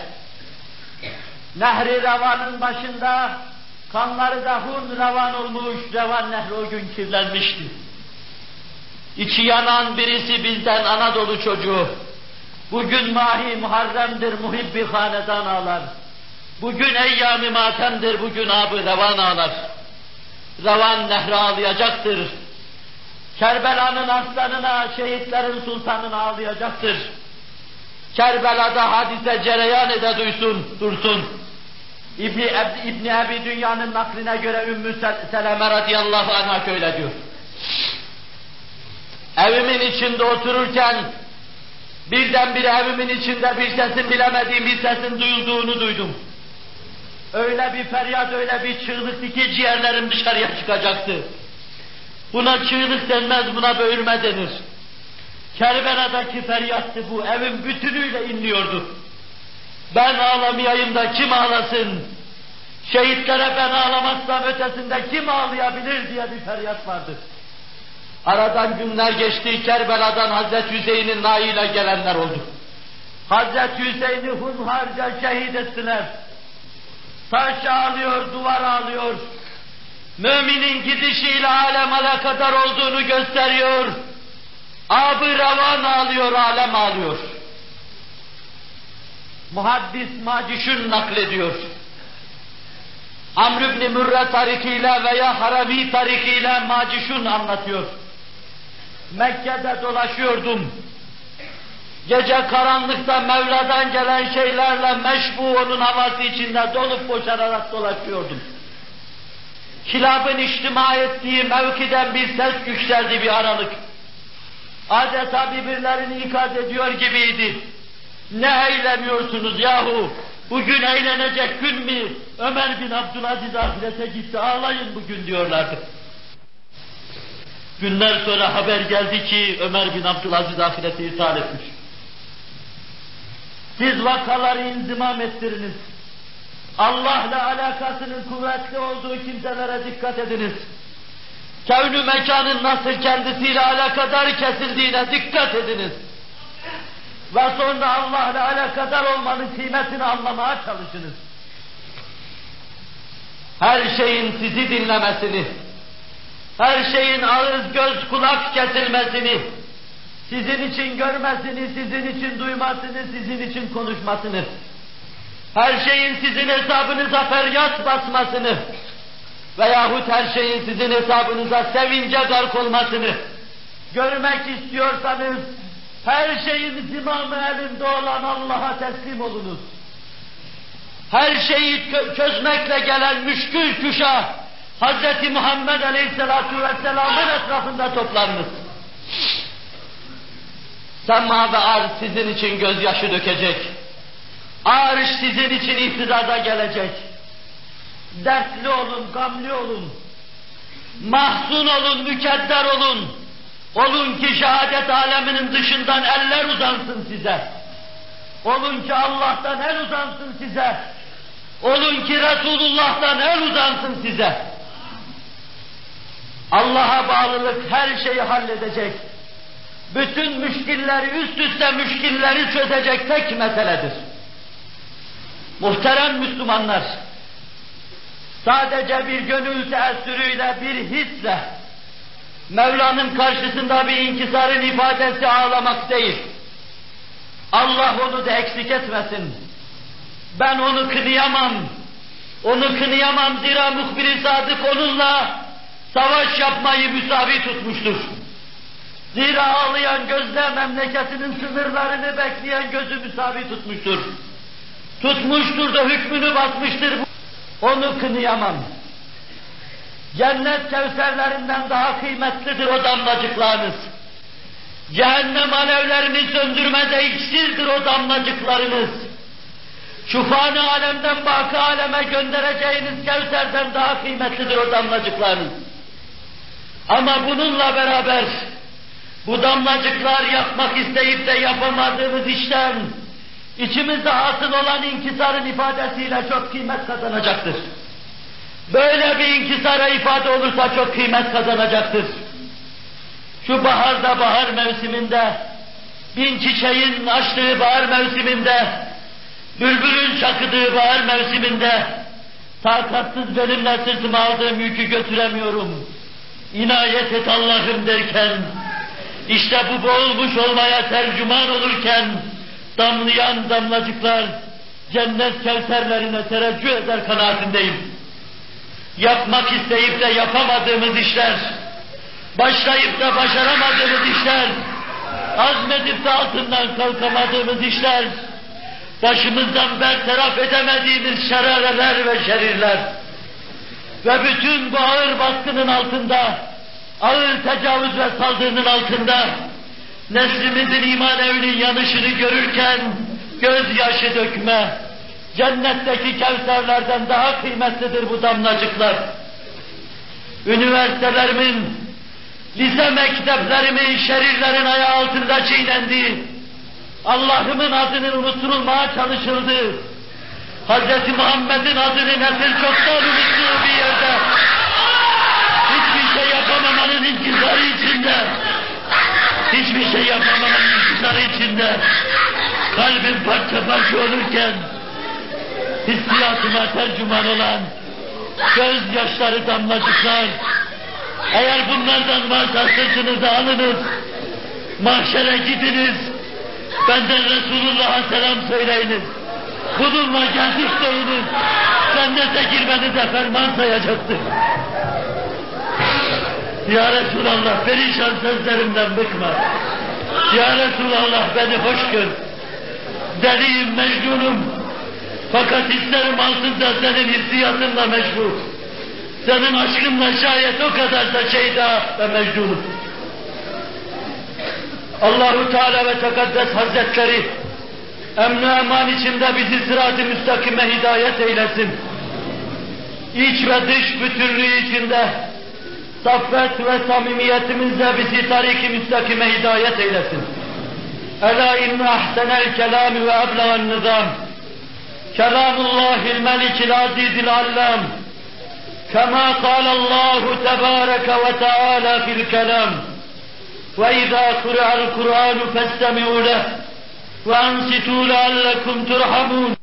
Nehri Revan'ın başında kanları da hun revan olmuş, revan nehri o gün kirlenmişti. İçi yanan birisi bizden Anadolu çocuğu. Bugün mahi muharremdir, muhibbi hanedan ağlar. Bugün eyyam-ı matemdir, bugün abı revan ağlar. Revan nehri ağlayacaktır. Kerbela'nın aslanına, şehitlerin sultanına ağlayacaktır. Kerbela'da hadise cereyan ede duysun, dursun. İbni, Eb, İbni Ebi Dünya'nın nakline göre Ümmü Seleme radıyallahu anh'a şöyle diyor. Evimin içinde otururken birdenbire evimin içinde bir sesin bilemediğim bir sesin duyulduğunu duydum. Öyle bir feryat, öyle bir çığlık ki ciğerlerim dışarıya çıkacaktı. Buna çığlık denmez, buna böğürme denir. Kerbela'daki feryattı bu, evin bütünüyle inliyordu. Ben ağlamayayım da kim ağlasın? Şehitlere ben ağlamazsam ötesinde kim ağlayabilir diye bir feryat vardı. Aradan günler geçti, Kerbela'dan Hazreti Hüseyin'in naiyle gelenler oldu. Hazreti Hüseyin'i hunharca şehit ettiler. Taş ağlıyor, duvar ağlıyor. Müminin gidişiyle alem alakadar olduğunu gösteriyor. Abı ravan ağlıyor, alem ağlıyor. Muhaddis Macişun naklediyor. Amr ibn Mürre tarikiyle veya Haravi tarikiyle Macişun anlatıyor. Mekke'de dolaşıyordum. Gece karanlıkta Mevla'dan gelen şeylerle meşbu onun havası içinde dolup boşanarak dolaşıyordum. Kilabın içtima ettiği mevkiden bir ses yükseldi bir aralık. Adeta birbirlerini ikaz ediyor gibiydi. Ne eğleniyorsunuz yahu? Bugün eğlenecek gün mü? Ömer bin Abdülaziz ahirete gitti, ağlayın bugün diyorlardı. Günler sonra haber geldi ki Ömer bin Abdülaziz ahirete ithal etmiş. Siz vakaları inzimam ettiriniz. Allah'la alakasının kuvvetli olduğu kimselere dikkat ediniz. Kevnü mekanın nasıl kendisiyle alakadar kesildiğine dikkat ediniz. Ve sonra Allah'la alakadar olmanın kıymetini anlamaya çalışınız. Her şeyin sizi dinlemesini, her şeyin ağız, göz, kulak kesilmesini, sizin için görmesini, sizin için duymasını, sizin için konuşmasını, her şeyin sizin hesabınıza feryat basmasını veyahut her şeyin sizin hesabınıza sevince gark olmasını görmek istiyorsanız her şeyin zimamı elinde olan Allah'a teslim olunuz. Her şeyi çözmekle gelen müşkül kuşa Hz. Muhammed Aleyhisselatü Vesselam'ın etrafında toplanınız. Sema ve arz sizin için gözyaşı dökecek. Arş sizin için ihtidada gelecek. Dertli olun, gamli olun. Mahzun olun, mükedder olun. Olun ki şehadet aleminin dışından eller uzansın size. Olun ki Allah'tan el uzansın size. Olun ki Resulullah'tan el uzansın size. Allah'a bağlılık her şeyi halledecek. Bütün müşkilleri, üst üste müşkilleri çözecek tek meseledir. Muhterem Müslümanlar, sadece bir gönül teessürüyle, bir hisle, Mevla'nın karşısında bir inkisarın ifadesi ağlamak değil. Allah onu da eksik etmesin. Ben onu kınıyamam. Onu kınıyamam zira muhbir sadık onunla savaş yapmayı müsavi tutmuştur. Zira ağlayan gözle memleketinin sınırlarını bekleyen gözü müsavi tutmuştur. Tutmuştur da hükmünü basmıştır. Onu kınıyamam. Cennet kevserlerinden daha kıymetlidir o damlacıklarınız. Cehennem alevlerini söndürmede iksirdir o damlacıklarınız. Şu fani alemden baki aleme göndereceğiniz kevserden daha kıymetlidir o damlacıklarınız. Ama bununla beraber bu damlacıklar yapmak isteyip de yapamadığımız işten içimizde hasıl olan inkisarın ifadesiyle çok kıymet kazanacaktır. Böyle bir inkisara ifade olursa çok kıymet kazanacaktır. Şu baharda, bahar mevsiminde, bin çiçeğin açtığı bahar mevsiminde, bülbülün çakıdığı bahar mevsiminde, takatsız benimle sırtıma aldığım yükü götüremiyorum. İnayet et Allah'ım derken, işte bu boğulmuş olmaya tercüman olurken, damlayan damlacıklar, cennet kevserlerine tereccüh eder kanaatindeyim. Yapmak isteyip de yapamadığımız işler, başlayıp da başaramadığımız işler, azmedip de altından kalkamadığımız işler, başımızdan bertaraf edemediğimiz şerareler ve şerirler ve bütün bu ağır baskının altında, ağır tecavüz ve saldırının altında neslimizin iman evinin yanışını görürken gözyaşı dökme, cennetteki kevserlerden daha kıymetlidir bu damlacıklar. Üniversitelerimin, lise mekteplerimin şerirlerin ayağı altında çiğnendiği, Allah'ımın adının unutulmaya çalışıldığı, Hz. Muhammed'in adını nesil çoktan unuttuğu bir yerde, hiçbir şey yapamamanın inkizarı içinde, hiçbir şey yapamamanın inkizarı içinde, kalbim parça parça olurken, hissiyatıma tercüman olan gözyaşları damlacıklar, eğer bunlardan varsa sırtınızı alınız, mahşere gidiniz, benden Resulullah'a selam söyleyiniz. Bununla geldik deyiniz, cennete girmenize ferman sayacaktır. Ya Resulallah perişan sözlerimden bıkma. Ya Resulallah beni hoş gör. Deliyim, mecnunum. Fakat hislerim altında senin hissiyatınla meşgul. Senin aşkınla şayet o kadar da şeyda ve mecnunum. Allahu Teala ve Tekaddes Hazretleri emni eman içinde bizi sırat-ı müstakime hidayet eylesin. İç ve dış bütünlüğü içinde saffet ve samimiyetimizle bizi tarik-i müstakime hidayet eylesin. Ela inne ahsenel kelami ve eblegan nizam. Kelamullahil melikil azizil allam. كما قال الله تبارك وتعالى في الكلام وإذا قرأ القرآن فاستمعوا له وأنصتوا لعلكم ترحمون.